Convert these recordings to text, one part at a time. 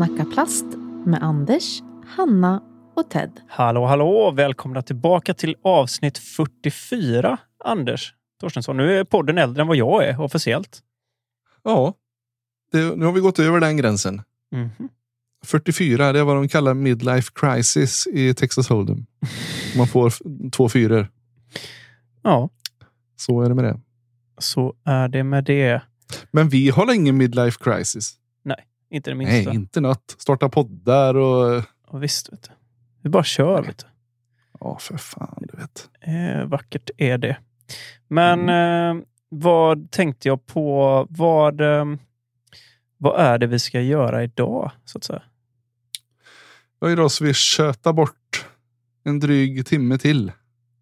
Snacka plast med Anders, Hanna och Ted. Hallå, hallå! Välkomna tillbaka till avsnitt 44, Anders Torstensson. Nu är podden äldre än vad jag är officiellt. Ja, det, nu har vi gått över den gränsen. Mhm. 44, det är vad de kallar midlife crisis i Texas Hold'em. Man får två fyror. Ja, Så är det med det. så är det med det. Men vi har ingen midlife crisis. Inte det Nej, minsta. inte något. Starta poddar och... Ja, visst, vet du. Vi bara kör. Vet du. Ja, för fan, du vet. Eh, vackert är det. Men eh, vad tänkte jag på? Vad, eh, vad är det vi ska göra idag? Så att säga? Ja, idag ska vi köta bort en dryg timme till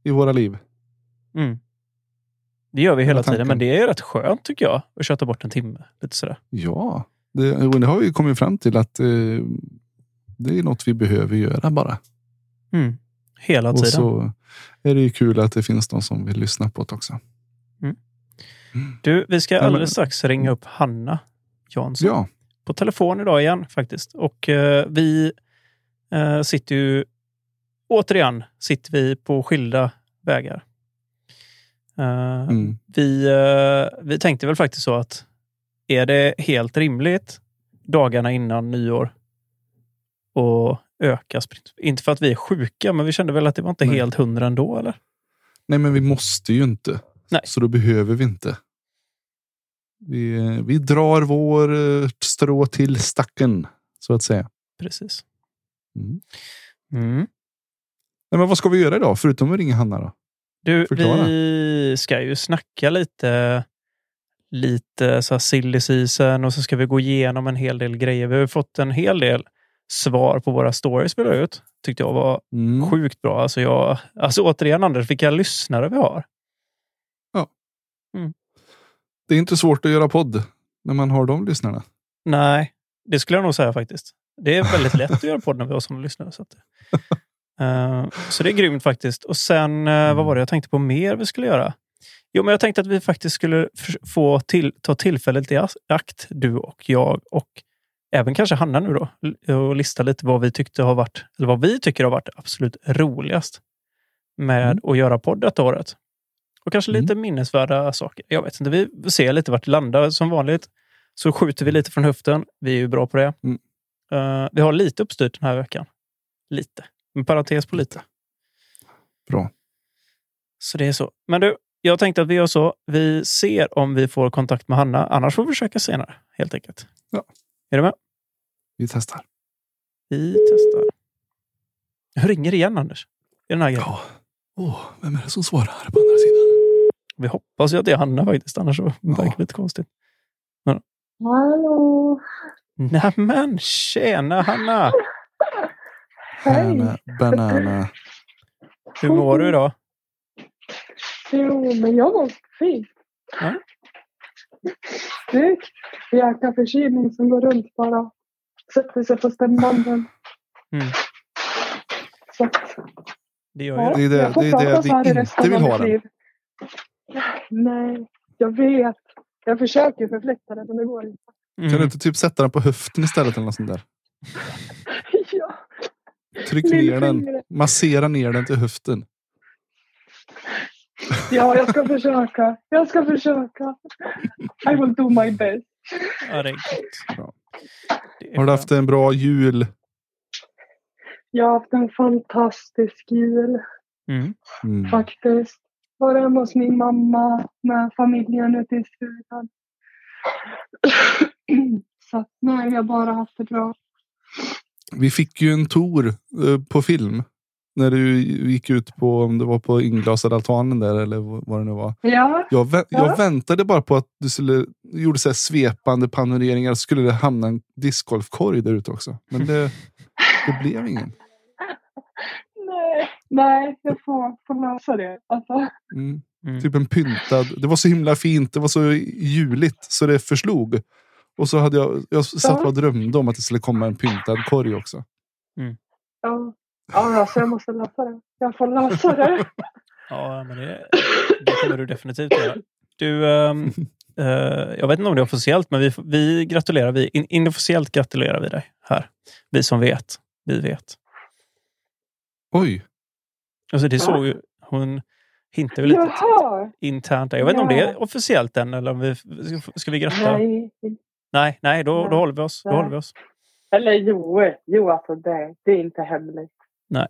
i våra liv. Mm. Det gör vi hela tiden, men det är rätt skönt tycker jag. Att köta bort en timme. Lite sådär. Ja, det, och det har vi kommit fram till att eh, det är något vi behöver göra bara. Mm. Hela Och tiden. så är det ju kul att det finns de som vill lyssna på det också. Du, vi ska men- alldeles strax ringa upp Hanna Jansson Ja, på telefon idag igen faktiskt. Och eh, vi eh, sitter ju återigen sitter vi på skilda vägar. Eh, mm. vi, eh, vi tänkte väl faktiskt så att är det helt rimligt dagarna innan nyår och öka sprint? Inte för att vi är sjuka, men vi kände väl att det var inte Nej. helt hundra ändå, eller? Nej, men vi måste ju inte. Nej. Så då behöver vi inte. Vi, vi drar vår eh, strå till stacken, så att säga. Precis. Mm. Mm. Nej, men vad ska vi göra idag, förutom att ringa Hanna? Då? Du, Förklara. vi ska ju snacka lite, lite så här silly season och så ska vi gå igenom en hel del grejer. Vi har fått en hel del svar på våra stories vi la ut. Tyckte jag var Mm. sjukt bra. Alltså, jag, alltså återigen Anders, vilka lyssnare vi har. Det är inte svårt att göra podd när man har de lyssnarna. Nej, det skulle jag nog säga faktiskt. Det är väldigt lätt att göra podd när vi har sådana lyssnare. Så, att, Eh, så det är grymt faktiskt. Och sen, eh, vad var det jag tänkte på mer vi skulle göra? Jo, men jag tänkte att vi faktiskt skulle få till, ta tillfället i akt, du och jag och även kanske Hanna nu då, och lista lite vad vi tyckte har varit, eller vad vi tycker har varit absolut roligast med Mm. att göra podd detta året. Och kanske lite minnesvärda saker. Jag vet inte, vi ser lite vart det landar. Som vanligt så skjuter vi lite från höften. Vi är ju bra på det. Mm. Eh, vi har lite uppstyrt den här veckan. Lite. En parentes på lite. Bra. Så det är så. Men du, jag tänkte att vi gör så. Vi ser om vi får kontakt med Hanna. Annars får vi försöka senare, helt enkelt. Ja. Är du med? Vi testar. Vi testar. Jag ringer igen, Anders. I den här grejen. Ja. Åh, vem är det som svarar på andra sidan? Vi hoppas ju att det är Hanna faktiskt. Annars så Ja. verkar det lite konstigt. Hallå! Nämen, tjena Hanna! Hej! Banana. Hur mår du idag? Jo, men jag mår fint. Ja. Snyggt! Jäkla förkylning som går runt bara. Sätter sig på stämbanden. Mm. Så att, Det gör ja, det. det är det- jag får det är det prata vi så här i inte resten vill av ha mitt den. liv. Nej, jag vet. Jag försöker förflytta det, men det går inte. Mm. Kan du inte typ sätta den på höften istället eller något sånt där? ja. Tryck ner den. Massera ner den till höften. Ja, jag ska försöka. Jag ska försöka. I will do my best. Ja, det är gott. Bra. Det är Har du haft en bra jul? Jag har haft en fantastisk jul. Mm. Mm. faktiskt. Var hemma hos min mamma med familjen ute i stugan. Så nej, vi har bara haft det bra. Vi fick ju en tour eh, på film. När du gick ut på, om det var på inglasade altanen där eller vad det nu var. Ja, Jag, vä- Ja. jag väntade bara på att du skulle, gjorde så här svepande panoreringar skulle det hamna en discgolfkorg där ute också. Men det, det blev ingen. nej, nej, jag får, får lösa det. Alltså, Mm. Mm. Typ en pyntad. Det var så himla fint. Det var så juligt så det förslog. Och så hade jag, jag satt och drömde om att det skulle komma en pyntad korg också. ja. Ja, alltså jag måste lösa det. Jag får lösa det. Ja, men det, det kommer du definitivt göra. Du, ehm, eh, jag vet inte om det är officiellt, men vi, vi gratulerar. Vi, in, inofficiellt gratulerar vi dig här. Vi som vet, vi vet. Oj. Alltså det såg ju, hon hintade väl lite internt. där. Jag vet inte om det är Ja. officiellt än eller om vi ska, ska vi gratta? Nej, Nej. nej, då, då Nej. håller vi oss. Då Nej. håller vi oss. Eller jo, jo alltså det, det är inte hemligt. Nej.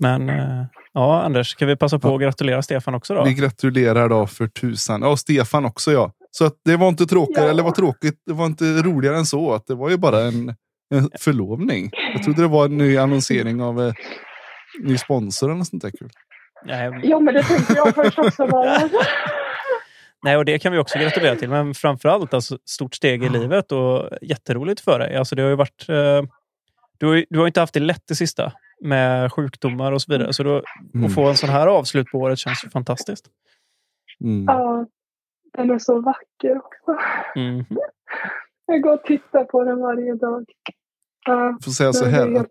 Men eh, ja, Anders, ska vi passa på att gratulera Stefan också då? Vi gratulerar då för tusan. Ja, Stefan också ja. Så att det var inte tråkigt, Ja. eller var tråkigt, det var inte roligare än så. Att det var ju bara en, en förlovning. Jag trodde det var en ny annonsering av eh, ny sponsor eller något sånt där kul. Nej, Ja, men det tänkte jag först också. Bara. nej, och det kan vi också gratulera till. Men framförallt alltså, stort steg i livet och jätteroligt för dig. Alltså, det har ju varit, eh, du, du har inte haft det lätt det sista med sjukdomar och så vidare. Så då, Mm. att få en sån här avslut på året känns ju fantastiskt. Mm. Ja, den är så vacker också. Mhm. Jag går och tittar på den varje dag. Ja, Får säga så det är här,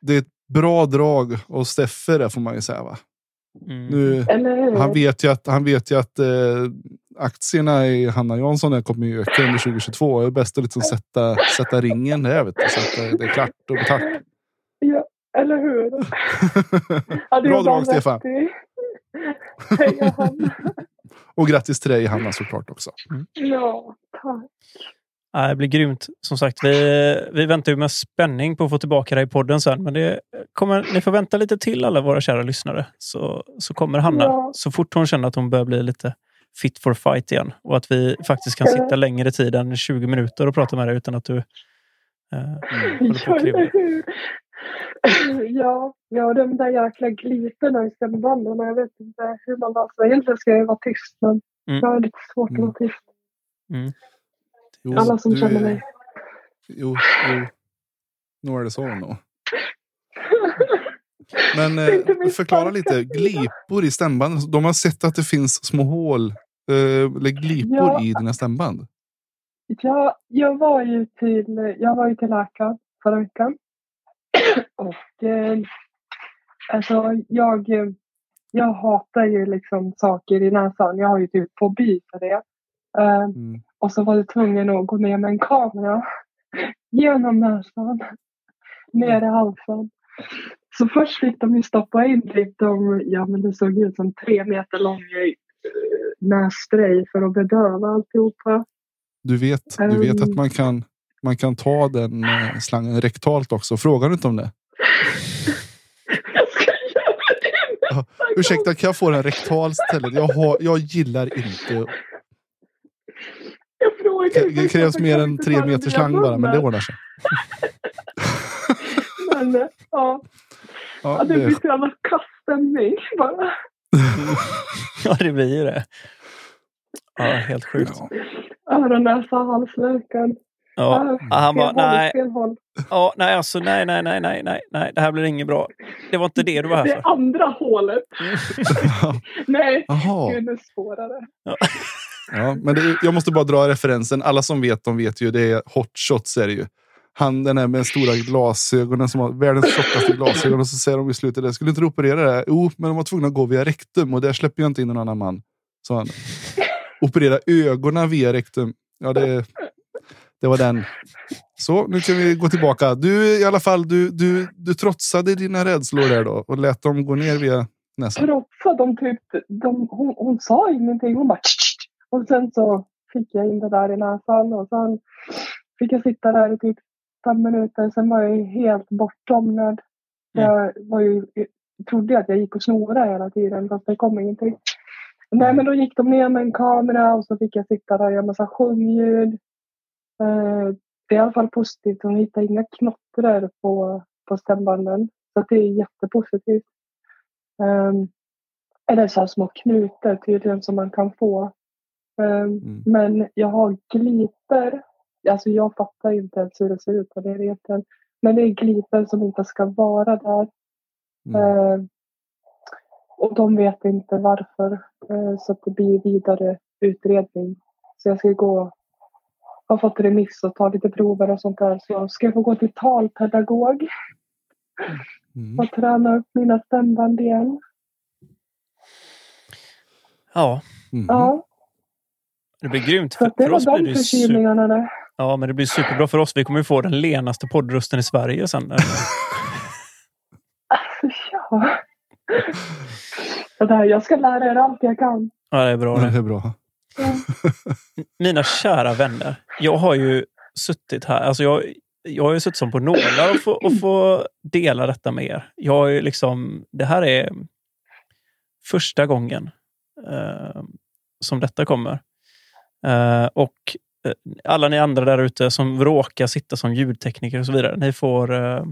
det är ett bra drag och Steffe där får man ju säga va. Mm. Nu, han vet ju att, han vet ju att eh, aktierna i Hanna Jansson kommer ju öka under 2022. Det är bäst att liksom sätta, sätta ringen där vet du, så att det- det är klart och betalt. Ja, eller hur? Ja, Bra drag, Stefan. han. Och grattis till dig Hanna såklart också. Ja, tack. Ja, det blir grymt. Som sagt, vi, vi väntar ju med spänning på att få tillbaka dig i podden sen. Men det kommer, ni får vänta lite till alla våra kära lyssnare. Så, så kommer Hanna Ja. så fort hon känner att hon börjar bli lite fit for fight igen. Och att vi faktiskt kan sitta längre tid än 20 minuter och prata med dig utan att du eh, håller på Ja? Ja, ja, de där jäkla gliporna i stämbanden. Jag vet inte hur man alltså, Egentligen ska jag vara tyst, men Mm. jag har lite svårt att vara tyst. Jo, Alla som du- känner mig. Jo, jo. Nu är det så nog. Men eh, förklara lite. Glipor i stämband. De har sett att det finns små hål. Eh, eller glipor Ja. i dina stämband. Ja, jag var ju till, jag var ju till läkaren förra veckan. Och eh, alltså jag, jag hatar ju liksom saker i näsan. Jag har ju typ fobi för det. Eh, Mm. och så var jag tvungen att gå ner med en kamera genom näsan, ner i halsen. Så först fick de ju stoppa in typ de, ja men det såg ut som tre meter lång nässpray för att bedöva alltihopa. Du vet, du vet att man kan, man kan ta den eh, slangen rektalt också. Frågar du inte om det? Jag ska göra det Ja. Ursäkta, kan jag få den rektalt istället? Jag, har, jag gillar inte... Jag frågar Det krävs mer än tre meter slang bara, men det ordnar sig. Men, eh, ja, Ja, ja, det blir så jävla kass stämning bara. Ja, det blir ju det. Ja, helt sjukt. ja. Öron, näsa, halsläkaren. Ja. Ja, han bara, nej, ja, nej, alltså, nej, nej, nej, nej, nej, nej, det här blir inget bra. Det var inte det du var här Det för. är andra hålet. Nej, gud, nu svårare. Ja, men det, jag måste bara dra referensen. Alla som vet, de vet ju. Det är hot shots är det ju. Han den här med stora glasögonen som har världens tjockaste glasögon. Och så säger de i slutet, skulle inte du operera det? Jo, men de var tvungna att gå via rektum och där släpper jag inte in någon annan man. Så han operera ögonen via rektum. Ja, det, det var den. Så, nu kan vi gå tillbaka. Du i alla fall, du, du, du trotsade dina rädslor där då och lät dem gå ner via näsan. Trotsade? de typ, de, hon, hon sa ingenting. Hon bara. Och sen så fick jag in det där i näsan och sen fick jag sitta där i typ fem minuter. Sen var jag helt bortsomnad. Jag var ju, trodde att jag gick och snorade hela tiden fast det kom ingenting. Nej men då gick de ner med en kamera och så fick jag sitta där och göra massa sjungljud. Eh, det är i alla fall positivt. De hittade inga knottror på, på stämbanden. Så det är jättepositivt. Um, eller så här små knutor tydligen som man kan få. Ehm, Mm. Men jag har glipor. Alltså jag fattar inte ens hur det ser ut på det reten. Men det är glipor som inte ska vara där. Mm. Ehm, och de vet inte varför. Ehm, så att det blir vidare utredning. Så jag ska gå har fått remiss och ta lite prover och sånt där. Så ska jag få gå till talpedagog Mm. och träna upp mina stämband igen. Ja, Mhm. Ja, Det blir grymt. För, för var oss blir de det ju super. Ja, men det blir superbra för oss. Vi kommer ju få den lenaste poddrösten i Sverige sen. Alltså, ja. Så där, jag ska lära er allt jag kan. Ja, det är bra Ja, det. det är bra. Mina kära vänner. Jag har ju suttit här. Alltså jag, jag har ju suttit som på nålar och få, och få dela detta med er. Jag har ju liksom, det här är första gången eh, som detta kommer. Eh, och alla ni andra där ute som råkar sitta som ljudtekniker och så vidare. Ni får, eh,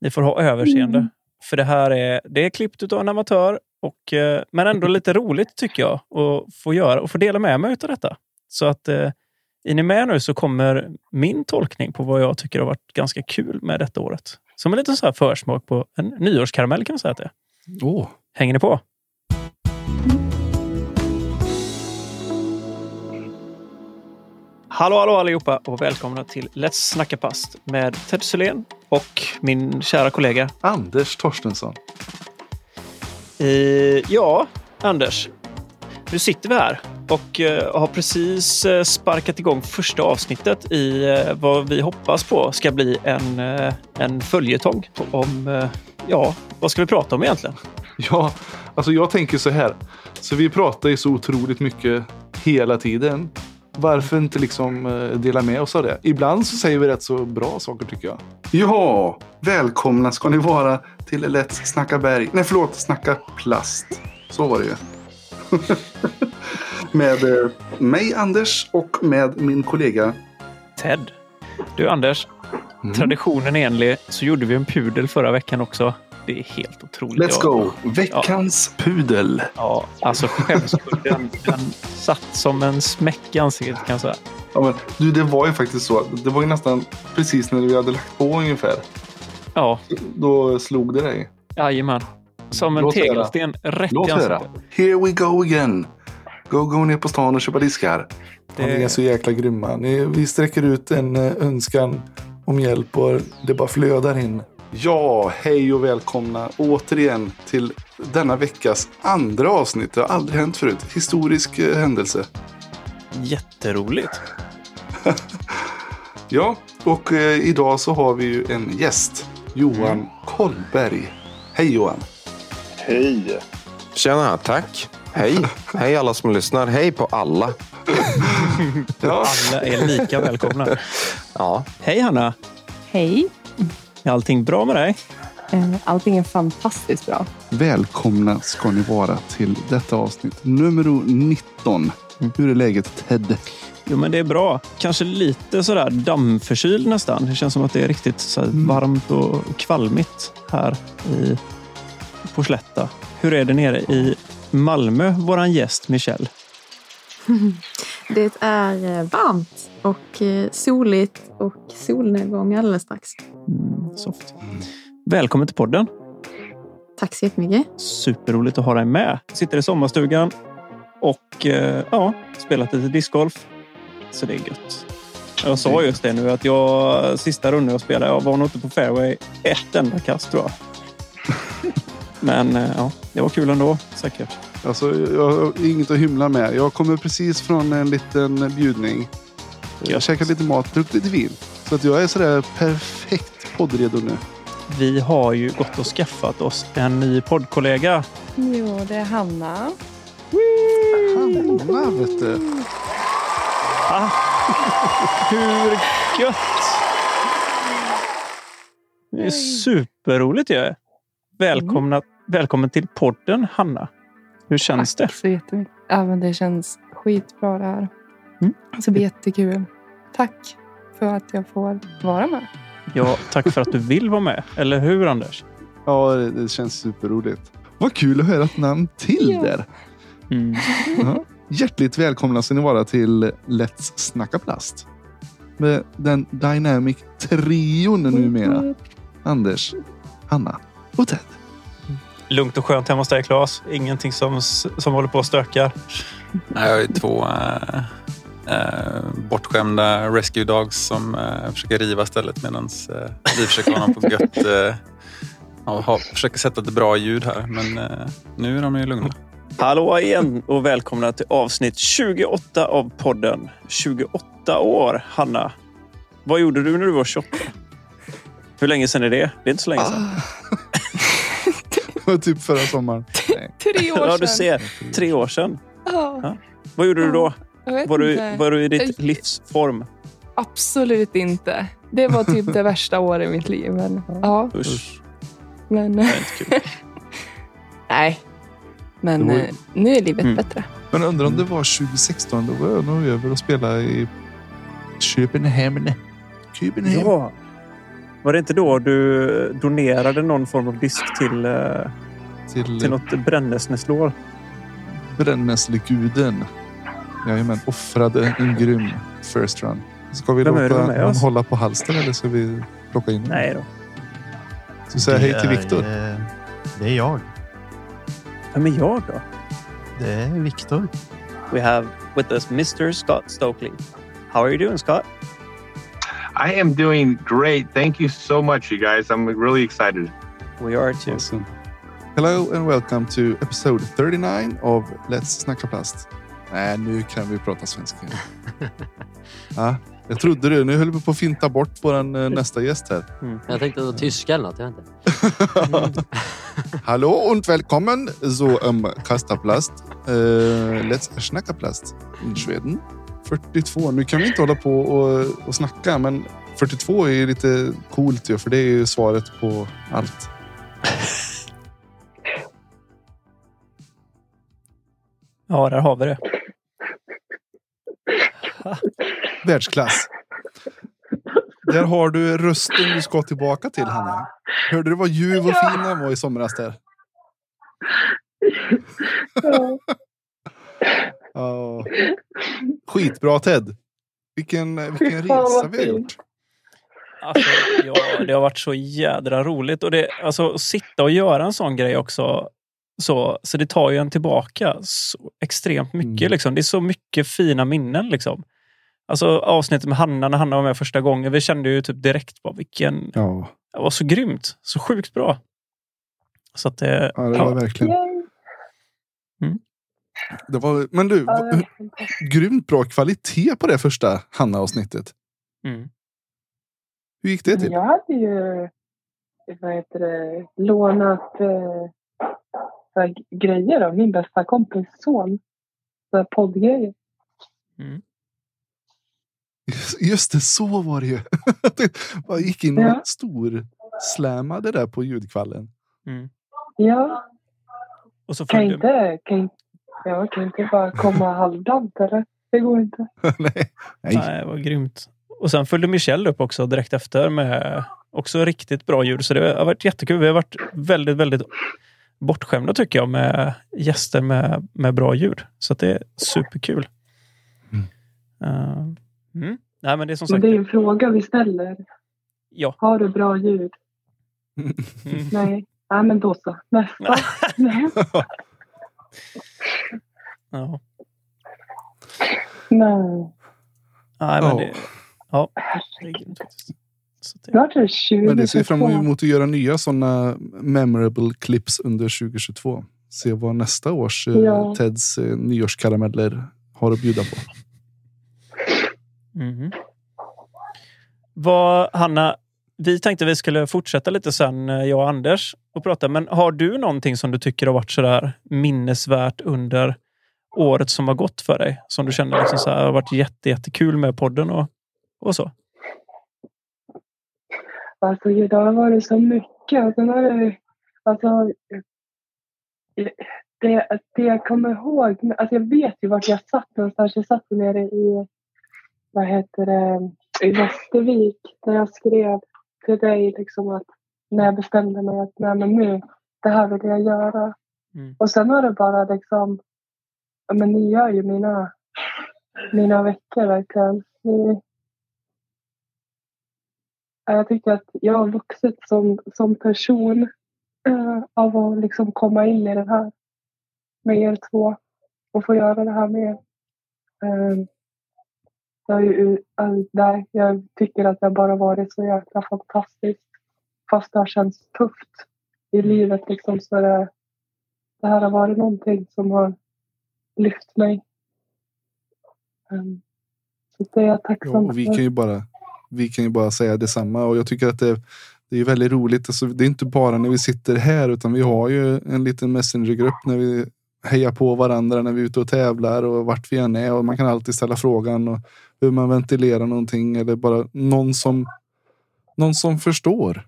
ni får ha överseende. Mm. För det här är, det är klippt av en amatör, och, eh, men ändå lite roligt tycker jag att få göra och få dela med mig av detta. Så att eh, är ni med nu så kommer min tolkning på vad jag tycker har varit ganska kul med detta året. Som en liten så här försmak på en nyårskaramell kan man säga att det är. Åh, Hänger ni på? Hallå, hallå allihopa och välkomna till Let's Snacka Past med Ted Sylén och min kära kollega. Anders Torstensson. Eh, ja, Anders. Nu sitter vi här och eh, har precis eh, sparkat igång första avsnittet i eh, vad vi hoppas på ska bli en, en följetong om, ja, vad ska vi prata om egentligen? Ja, alltså jag tänker så här. Så vi pratar ju så otroligt mycket hela tiden. Varför inte liksom eh, dela med oss av det? Ibland så säger vi rätt så bra saker tycker jag. Ja, välkomna ska ni vara till Let's Snacka Berg. Nej, förlåt, Snacka Plast. Så var det ju. med eh, mig, Anders, och med min kollega. Ted. Du Anders, Mm. traditionen enlig så gjorde vi en pudel förra veckan också. Det är helt otroligt. Let's go! Veckans pudel. Ja, alltså skämskudden, den satt som en smäck i ansiktet kan jag säga. Ja, men, du, det var ju faktiskt så. Det var ju nästan precis när vi hade lagt på ungefär. Ja, Då slog det dig. jajamän. Som en Låt höra. tegelsten rätt Låt i höra. ansiktet. Here we go again. Go, go ner på stan och köpa diskar. Det- Ni är så jäkla grymma. Ni, vi sträcker ut en eh, önskan om hjälp och det bara flödar in. Ja, hej och välkomna återigen till denna veckas andra avsnitt. Det har aldrig hänt förut. Historisk eh, händelse. Jätteroligt. Ja, och eh, idag så har vi ju en gäst. Johan Kollberg. Hej Johan. Hej! Tjena, tack. Hej. Hej alla som lyssnar. Hej på alla. Ja, Alla är lika välkomna. Ja, Hej Hanna! Hej! Är allting bra med dig? Eh, Allting är fantastiskt bra. välkomna ska ni vara till detta avsnitt. Nummer 19. Hur är läget Ted? Jo, men det är bra. Kanske lite sådär dammförkyld nästan. Det känns som att det är riktigt så här varmt och kvalmigt här i, på Slätta. Hur är det nere i Malmö, våran gäst Michelle? Det är eh, varmt och eh, soligt och solnedgång alldeles strax. Mm, soft. Välkommen till podden. Tack så jättemycket. Superroligt att ha dig med. Sitter i sommarstugan och eh, ja, spelat lite discgolf. Så det är gött. Jag sa just det nu att jag sista rundan jag spelade, jag var nog inte på fairway ett enda kast tror jag. Men eh, ja, det var kul ändå säkert. Alltså, jag har inget att hymla med. Jag kommer precis från en liten bjudning. Jag käkat lite mat, druckit lite vin. Så att jag är sådär perfekt poddredo nu. Vi har ju gått och skaffat oss en ny poddkollega. Jo, det är Hanna. Hanna vet du. Ah, hur gött! Det är superroligt ju. Välkomna, Välkommen till podden Hanna. Hur känns det? Tack så jättemycket. Ja, men det känns skitbra det här. Mm. Det ska bli jättekul. Tack för att jag får vara med. Ja, tack för att du vill vara med. Eller hur Anders? Ja, det, det känns superroligt. Vad kul att höra ett namn till där. Mm. Ja. Hjärtligt välkomna ska ni vara till Let's Snacka Plast. Med den Dynamic trion numera. Anders, Hanna och Ted. Lugnt och skönt hemma hos dig Claes. Ingenting som, som håller på att stöka. Nej, Jag har ju två äh, bortskämda rescue dogs som äh, försöker riva stället medan äh, vi försöker ha dem på gött. Ja, ha, försöker sätta ett bra ljud här, men nu är de ju lugna. Hallå igen och välkomna till avsnitt 28 av podden. 28 år, Hanna. Vad gjorde du när du var 28? Hur länge sedan är det? Det är inte så länge sedan. Det var typ förra sommaren. Tre år Ja, sedan. du ser. Tre år sedan. Ja, Ja. Vad gjorde du då? Var du, var du i ditt livsform? Absolut inte. Det var typ det värsta året i mitt liv. Men, ja, Usch, men det är inte kul. nej. Men var ju- eh, nu är livet Mm. bättre. Men undrar om det var 2016. Då var jag nog över och spelade i Köpenhamn. Köpenhamn. Ja. Var det inte då du donerade någon form av disk till, eh, Till, till något brännässlår? brännässleguden. Jajamän, offrade en grym first run. Ska vi Vem är det låta med någon oss? hålla på halsen eller ska vi plocka in honom? Nej då. Ska vi säga hej till Viktor? eh, Det är jag. Vem är jag då? Det är Viktor. We have with us Mr. Scott Stokely. How are you doing, Scott? I am doing great. Thank you so much, you guys. I'm really excited. We are too. Awesome. Hello and welcome to episode 39 of Let's Snacka Plast. Nej, nu kan vi prata svenska. ja, jag trodde det. Nu höll vi på att finta bort vår nästa gäst här. Jag tänkte att det var tyska eller något. Jag vet inte. Hallo und willkommen so um Kastaplast. Uh, let's Snacka Plast in Schweden. 42. Nu kan vi inte hålla på och, och snacka, men 42 är ju lite coolt ju, för det är ju svaret på allt. Ja, där har vi det. Världsklass. Där har du rösten du ska tillbaka till, Hanna. Hörde du vad ljuv och fin den var i somras där? Ja. Ja. Skitbra Ted. Vilken, vilken resa vi har gjort. Alltså, ja, det har varit så jädra roligt. Och det, alltså, att sitta och göra en sån grej också. Så, så det tar ju en tillbaka så extremt mycket. Mm. Liksom. Det är så mycket fina minnen. Liksom. Alltså avsnittet med Hanna, när Hanna var med första gången. Vi kände ju typ direkt bara vilken... Ja, Det var så grymt. Så sjukt bra. Så att det... ja det var verkligen. Yay. Det var, men du, Ja, var grymt bra kvalitet på det första Hanna-avsnittet. Mm. Hur gick det till? Jag hade ju vad heter det, lånat eh, grejer av min bästa kompis son. Så poddgrejer. Mm. Just- det, så var det ju. Jag gick in och Ja. stor slammade där på ljudkvallen. Mm. Ja, Och så kan inte, kan, ja, kan inte bara komma halvdant eller? Det går inte. Nej. Nej. Nej, det var grymt. Och sen följde Michelle upp också direkt efter med också riktigt bra ljud. Så det har varit jättekul. Vi har varit väldigt, väldigt bortskämda tycker jag med gäster med, med bra ljud. Så att det är superkul. Uh, mm. Nej, men det är som Men sagt... det är en fråga vi ställer. Ja. Har du bra ljud? Mm. Nej. Nej, men då så. Nästa. Nej. Ja. Nej. Nej, men det, ja, 20 Men det ser fram emot att göra nya sådana memorable clips under 2022. Se vad nästa års eh, Ja. Teds eh, nyårskarameller har att bjuda på. Mm. Vad, Hanna, vi tänkte vi skulle fortsätta lite sen, eh, jag och Anders, och prata. Men har du någonting som du tycker har varit sådär minnesvärt under året som har gått för dig? Som du känner liksom så här, har varit jätte, jättekul med podden och, och så? Alltså det har varit så mycket. Alltså, sen har det, alltså, eh, det, det jag kommer ihåg, alltså jag vet ju vart jag satt någonstans. Jag satt nere i, vad heter det, i Västervik. Där jag skrev till dig liksom att när jag bestämde mig att nej men nu, det här vill jag göra. Mm. Och sen har det bara liksom, ja men ni gör ju mina, mina veckor verkligen. Ni, Ja, Jag tycker att jag har vuxit som, som person eh, av att liksom komma in i den här med er två och få göra det här med er. Eh, jag, ju, nej, jag tycker att det bara varit så jäkla fantastiskt. Fast det har känts tufft i livet liksom så är det det här har varit någonting som har lyft mig. Ehm, så det är jag Ja, tacksam och vi för. kan ju bara, vi kan ju bara säga detsamma. Och jag tycker att det, det är väldigt roligt. Alltså, det är inte bara när vi sitter här, utan vi har ju en liten messengergrupp när vi hejar på varandra när vi är ute och tävlar och vart vi än är. Och man kan alltid ställa frågan och hur man ventilerar någonting eller bara någon som, någon som förstår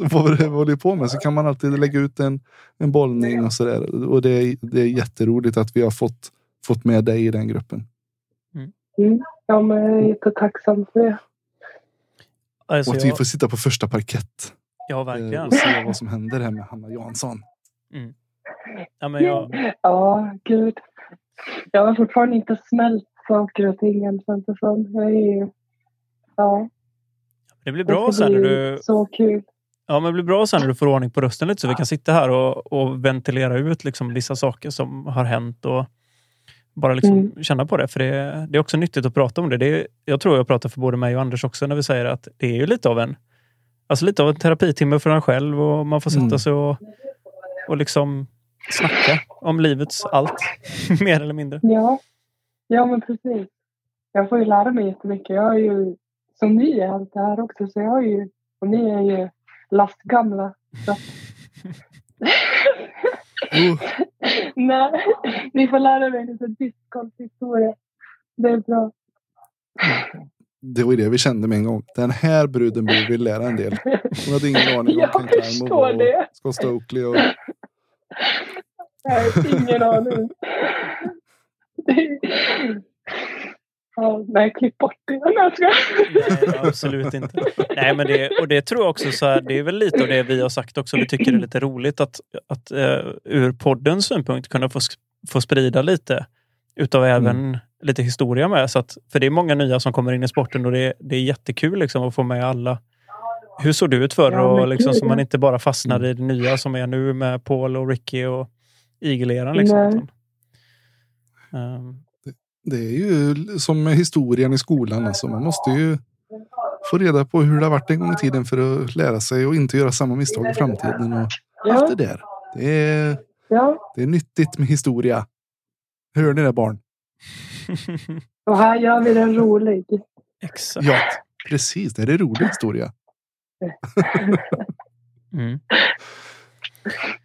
vad vi håller på med. Så kan man alltid lägga ut en, en bollning och sådär. Och det är, det är jätteroligt att vi har fått, fått med dig i den gruppen. Mm. Ja, men jag är jättetacksam för det. Alltså, och att vi jag, får sitta på första parkett. ja, verkligen. och se vad som händer här med Hanna Jansson. Ja, men jag, Ja, gud. Jag har fortfarande inte smält saker och ting än känns det som. Jag är ju... Ja, det blir det bra ska sen när du så kul. Ja, men det blir bra sen när du får ordning på rösten lite så vi kan sitta här och, och ventilera ut liksom vissa saker som har hänt och bara liksom Mm. känna på det. För det, det är också nyttigt att prata om det. det är, jag tror jag pratar för både mig och Anders också när vi säger att det är ju lite av en alltså lite av en terapitimme för en själv och man får sätta Mm. sig och, och liksom snacka om livets allt. Mer eller mindre. Ja. ja, men precis. Jag får ju lära mig jättemycket. Jag är ju som ny i allt det här också. Så jag är ju, och ni är ju lastgamla. Så. Oh, Nej, ni får lära mig lite discgolfhistoria. Det är bra. det var det vi kände med en gång. Den här bruden borde vi lära en del. Hon hade ingen aning om Jag förstår det. och Scott Stokely. Och, Har ingen aning. Ja, nej, klipp bort det. Nej. Nej, absolut inte. Nej, men det, och det tror jag också så här, det är väl lite av det vi har sagt också. Vi tycker det är lite roligt att, att eh, ur poddens synpunkt kunna få, få sprida lite utav även lite historia med. Så att, för det är många nya som kommer in i sporten och det, det är jättekul liksom att få med alla. Hur såg du ut förr? Ja, och liksom, så man inte bara fastnar i det nya som är nu med Paul och Ricky och Igeleran. Liksom, ehm, det är ju som med historien i skolan. Alltså. Man måste ju få reda på hur det har varit en gång i tiden för att lära sig och inte göra samma misstag i framtiden. Och Ja. allt det där. Det är, Ja, det är nyttigt med historia. Hör ni det barn? och här gör vi den rolig. Exakt. Ja, precis. Det är en rolig historia. Mm.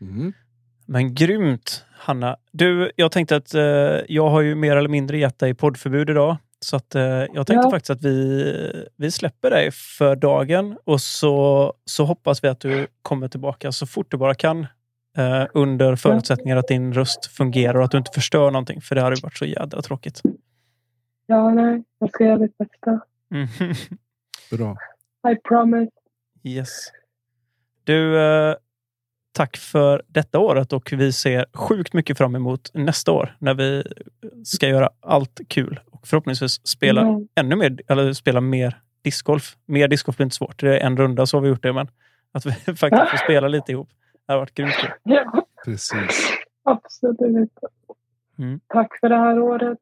Mm. Men grymt, Hanna. Du, jag tänkte att eh, jag har ju mer eller mindre gett dig poddförbud idag. Så att, eh, jag tänkte Ja. faktiskt att vi, vi släpper dig för dagen och så, så hoppas vi att du kommer tillbaka så fort du bara kan. Eh, under förutsättningar att din röst fungerar och att du inte förstör någonting. För det hade ju varit så jädra tråkigt. Ja, nej, jag ska göra mitt bästa. Mm. Bra. I promise. Yes. Du, eh, tack för detta året och vi ser sjukt mycket fram emot nästa år när vi ska göra allt kul och förhoppningsvis spela Ja. ännu mer, eller spela mer discgolf. Mer discgolf blir inte svårt. Det är en runda så har vi gjort det, men att vi faktiskt får spela lite ihop. Det har varit grymt kul. Ja, Precis. absolut. Mm. Tack för det här året.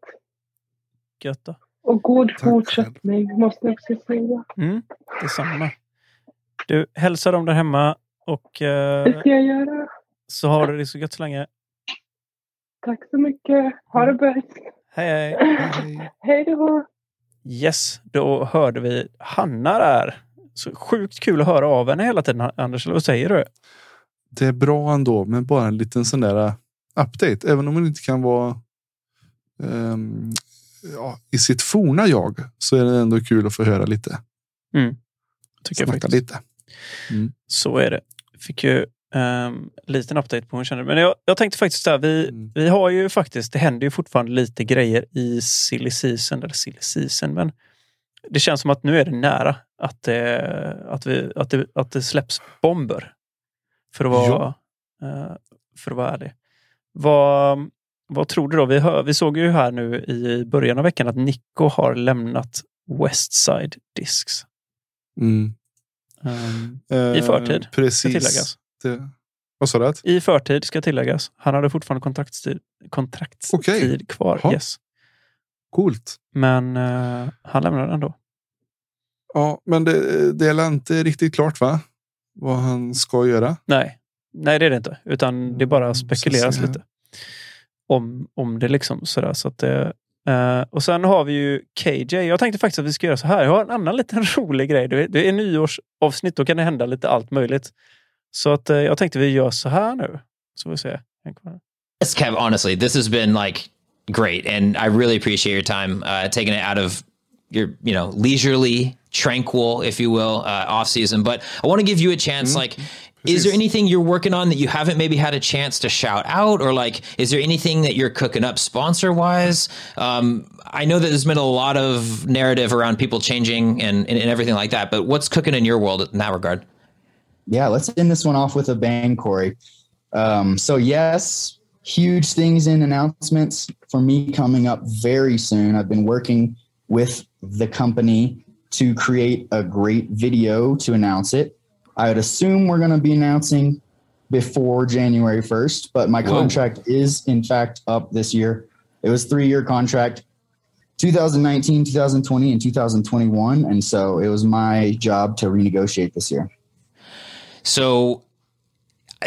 Gött då. Och god Tack fortsättning, måste jag också säga. Mm, detsamma. Du, hälsa dem där hemma och Det eh, ska jag göra. så har du det så gött så länge. Tack så mycket. Ha det bäst. Hej, hej! Hej. Hej då. Yes, då hörde vi Hanna där. Så sjukt kul att höra av henne hela tiden, Anders. Eller vad säger du? Det är bra ändå, men bara en liten sån där uh, update. Även om man inte kan vara ehm, ja, i sitt forna jag så är det ändå kul att få höra lite. Tycker jag Snacka faktiskt. lite. Så är det. Fick ju um, liten update på hur hon känner. Men jag, jag tänkte faktiskt där, vi, Mm. vi har ju faktiskt, det händer ju fortfarande lite grejer i silly season, eller silly season, men det känns som att nu är det nära att det, att vi, att det, att det släpps bomber. För att vara, eh, för att vara ärlig. Vad, vad tror du då? Vi, hör, vi såg ju här nu i början av veckan att Nico har lämnat Westside Discs. Mm. Ehm, Eh, I förtid, ska Precis. tilläggas. Det, vad sa du? I förtid ska tilläggas. Han hade fortfarande kontraktstid, kontraktstid Okej. kvar. Yes. Coolt. Men eh, han lämnade ändå. Ja, men det, det är inte riktigt klart va? Vad han ska göra. Nej, Nej, det är det inte. Utan det bara spekuleras se. lite om, om det. liksom sådär, så att det, eh, Och sen har vi ju KJ. Jag tänkte faktiskt att vi ska göra så här. Jag har en annan liten rolig grej. Det är, nyårsavsnitt. Då kan det hända lite allt möjligt. Så att eh, jag tänkte vi gör så här nu. Så får vi se. Yes, Kev, honestly, this has been like great. And I really appreciate your time uh, taking it out of your, you know, leisurely, tranquil, if you will, uh, off season. But I want to give you a chance. Like, is there anything you're working on that you haven't maybe had a chance to shout out? Or like, is there anything that you're cooking up sponsor wise? Um, I know that there's been a lot of narrative around people changing and, and, and everything like that. But what's cooking in your world in that regard? Yeah, let's end this one off with a bang, Corey. Um, so, yes, huge things in announcements for me coming up very soon. I've been working with the company to create a great video to announce it. I would assume we're going to be announcing before January 1st, but my Whoa. contract is in fact up this year. It was three year contract, 2019, 2020, and 2021. And so it was my job to renegotiate this year. So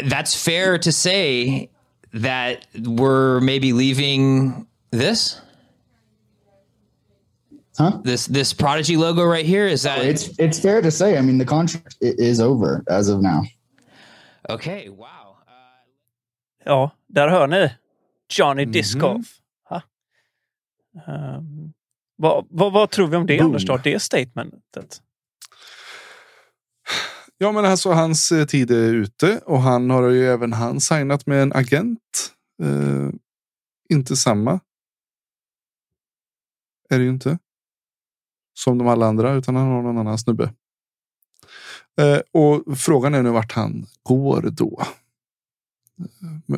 that's fair to say that we're maybe leaving this. Huh? This this Prodigy logo right here is that it's it's fair to say. I mean, the contract is over as of now. okay? Wow. Ja, där hör ni. Johnny Discoff. Ha. Ehm, vad, vad, vad tror vi om det, Boom. Anders? Då? Det statementet? Ja, men alltså hans eh, tid är ute och han har ju även han signat med en agent. Eh, inte samma. Är det ju inte. Som de alla andra, utan han har någon annan snubbe. Eh, och frågan är nu vart han går då. Eh,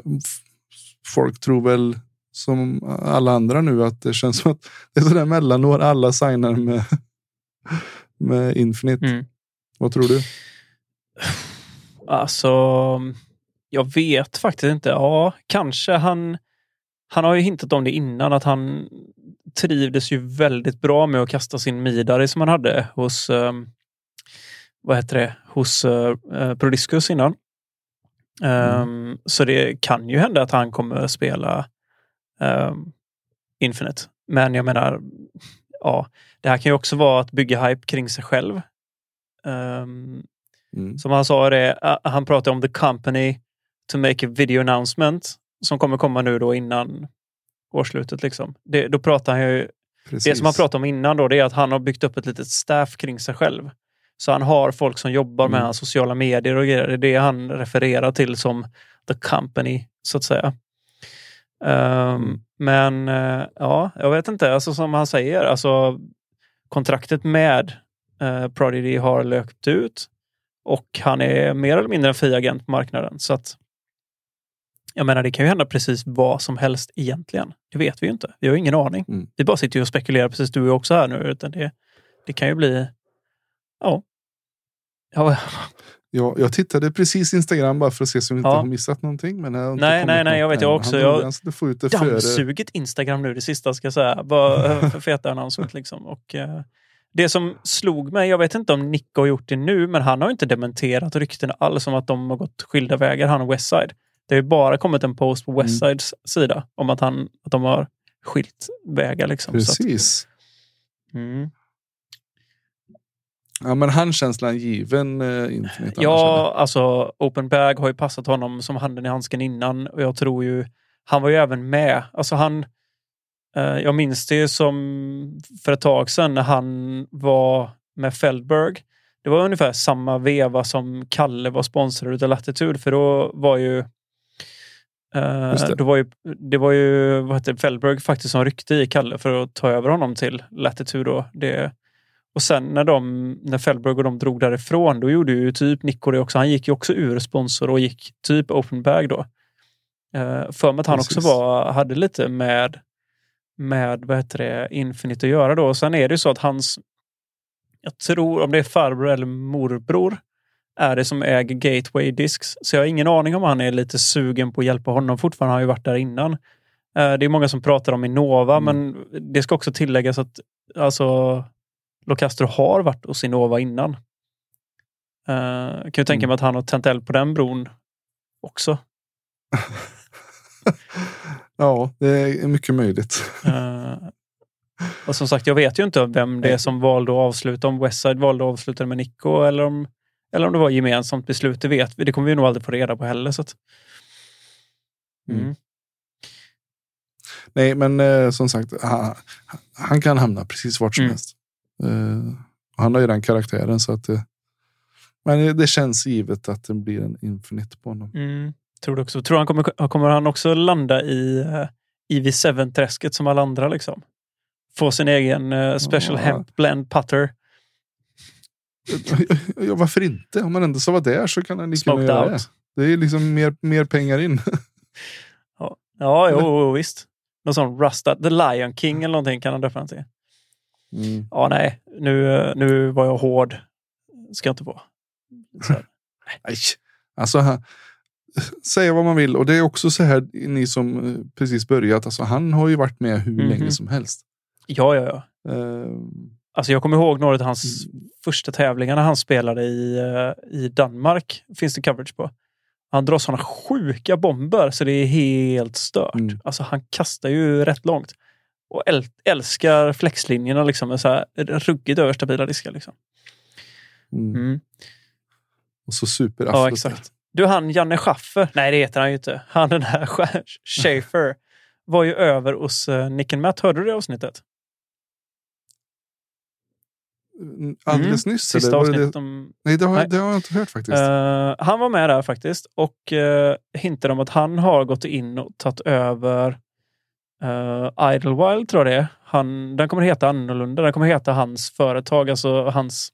Folk tror väl som alla andra nu att det känns som att det är sådär mellanår alla signar med, med Infinite. Vad tror du? Alltså, jag vet faktiskt inte. Ja, kanske han... Han har ju hintat om det innan att han trivdes ju väldigt bra med att kasta sin Midari som han hade hos ehm, vad heter det, hos uh, Prodiscus innan. Ehm, Så det kan ju hända att han kommer spela um, Infinite. Men jag menar, ja, det här kan ju också vara att bygga hype kring sig själv. Ehm, Som han sa, det, uh, han pratade om the company to make a video announcement som kommer komma nu då innan årsslutet. Liksom. Det, då pratar han ju, det som han pratade om innan då, det är att han har byggt upp ett litet staff kring sig själv. Så han har folk som jobbar med Mm. hans sociala medier och grejer. Det är det han refererar till som the company, så att säga. Ehm, Men eh, ja, jag vet inte. Alltså, som han säger, alltså, kontraktet med uh, Prodigy har löpt ut och han är mer eller mindre en fri agent på marknaden. Så att, jag menar, det kan ju hända precis vad som helst egentligen. Det vet vi ju inte. Vi har ingen aning. Mm. Vi bara sitter ju och spekulerar, precis du och jag också här nu. Utan det, det kan ju bli... Ja. ja. Ja, jag tittade precis Instagram bara för att se så vi inte Ja. har missat någonting. Men har inte Nej, nej, nej, jag vet jag också. Jag före. dammsugit Instagram nu det sista ska jag säga. Bara för feta announcement liksom. Och, eh, det som slog mig, jag vet inte om Nick har gjort det nu, men han har inte dementerat ryktena alls om att de har gått skilda vägar, han och Westside. Det har ju bara kommit en post Mm. på Westsides sida om att, han, att de har skilt vägar. Liksom. Så att, Precis. mm. Ja, men han känslan given eh, Infinite. Ja, alltså Open Bag har ju passat honom som handen i handsken innan och jag tror ju, han var ju även med. Alltså han, eh, jag minns det som för ett tag sedan när han var med Feldberg. Det var ungefär samma veva som Kalle var sponsrad av Latitude för då var ju Just det. det. var ju, det var ju vad heter det, Feldberg faktiskt som ryckte i Kalle för att ta över honom till Latitude. Då. Det, och sen när, de, när Feldberg och de drog därifrån, då gjorde ju typ Nico det också. Han gick ju också ur sponsor och gick typ open bag då. Uh, för mig att han Precis. också var, hade lite med, med vad heter det, Infinite att göra då. Och sen är det ju så att hans, jag tror om det är farbror eller morbror, är det som äger Gateway Discs. Så jag har ingen aning om han är lite sugen på att hjälpa honom. Fortfarande har han ju varit där innan. Eh, Det är många som pratar om Innova, men det ska också tilläggas att alltså, Locastro har varit hos Innova innan. Uh, kan ju tänka mig att han har tänt eld på den bron också. Ja, det är mycket möjligt. Eh, och som sagt, jag vet ju inte vem det är som valde att avsluta. Om Westside valde att avsluta med Nico eller om, eller om det var gemensamt beslut. Det vet vi. Det kommer vi nog aldrig få reda på heller. Så att, mm. Nej, men eh, som sagt, han, han kan hamna precis vart som Mm. helst. Eh, han har ju den karaktären så att det, men det känns givet att det blir en Infinite på honom. Mm, tror du också. Tror han kommer, kommer han också landa i uh, EV7-träsket som alla andra? Liksom? Få sin egen eh, special Ja. hemp blend putter. Ja, varför inte? Om man ändå ska vara där så kan han lika gärna göra det. Det är liksom mer, mer pengar in. Ja, ja jo, jo, visst. Någon sån Rustad, The Lion King eller någonting kan han döpa den till. Mm. Ja, nej. Nu, nu var jag hård. Ska jag inte vara. Nej. Alltså, han, säga vad man vill. Och det är också så här, ni som eh, precis börjat. Alltså, han har ju varit med hur Mhm. länge som helst. Ja, ja, ja. Eh, Alltså jag kommer ihåg några av hans första tävlingar när han spelade i, eh, i Danmark. Finns det coverage på. Han drar sådana sjuka bomber så det är helt stört. Alltså han kastar ju rätt långt. Och äl- älskar flexlinjerna liksom. Med så här ruggigt överstabila diskar. Liksom. mm. Mm. Och så super Ja, exakt. Du, han Janne Schaffer. Nej, det heter han ju inte. Han den här Sch- Schaefer var ju över hos uh, Nick Matt. Hörde du det avsnittet? Alldeles Mm. nyss? Sista avsnittet det? om- Nej, det har, Nej. det har jag inte hört faktiskt. Eh, han var med där faktiskt och uh, hintade om att han har gått in och tagit över uh, Idlewild tror jag det är. Han, den kommer heta annorlunda. Den kommer heta hans företag, alltså hans...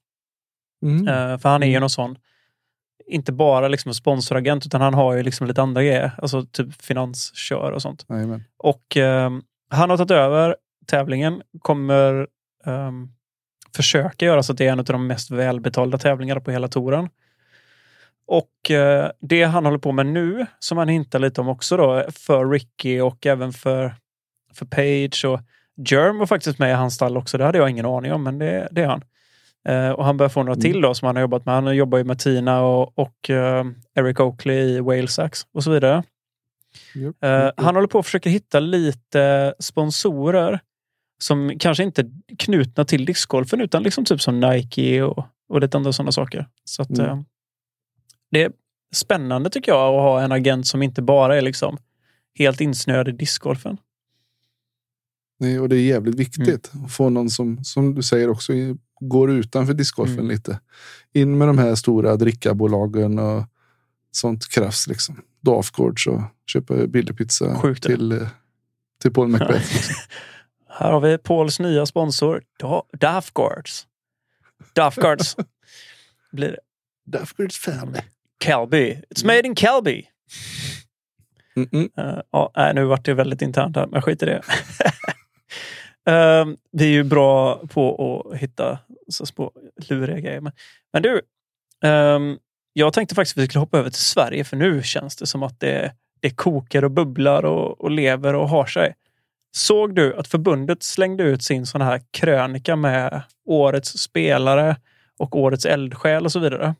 Mm. eh, för han är ju någon sån, inte bara liksom sponsoragent utan han har ju liksom lite andra grejer. Alltså typ finanskör och sånt. Jajamän. Och han har tagit över tävlingen, kommer ehm, försöka göra så att det är en av de mest välbetalda tävlingarna på hela touren. Och eh, det han håller på med nu, som han hintar lite om också då, för Ricky och även för, för Page och Germ var faktiskt med i hans stall också. Det hade jag ingen aning om, men det, det är han. Eh, och han börjar få några till då som han har jobbat med. Han jobbar ju med Tina och, och eh, Eric Oakley i Whalesax och så vidare. Japp, han håller på att försöka hitta lite sponsorer som kanske inte är knutna till discgolfen utan liksom typ som Nike och, och lite andra sådana saker. Så att, Mm. eh, det är spännande tycker jag att ha en agent som inte bara är liksom helt insnöad i discgolfen. Nej, och det är jävligt viktigt Mm. att få någon som, som du säger också, går utanför discgolfen Mm. lite. In med de här stora drickabolagen och sånt krafs liksom. Dafgårds och köpa billig pizza Sjukt, till, eh, till Paul Macbeth. liksom. Här har vi Pauls nya sponsor, Dafgårds. Dafgårds blir det. Dafgårds family. Calby. It's made in Calby. Mm-mm. Eh, ja, nej, nu vart det väldigt internt här, men skit i det. Eh, vi är ju bra på att hitta så små luriga grejer. Men, men du, ehm, jag tänkte faktiskt att vi skulle hoppa över till Sverige för nu känns det som att det, det kokar och bubblar och, och lever och har sig. Såg du att förbundet slängde ut sin sån här krönika med årets spelare och årets eldsjäl och så vidare?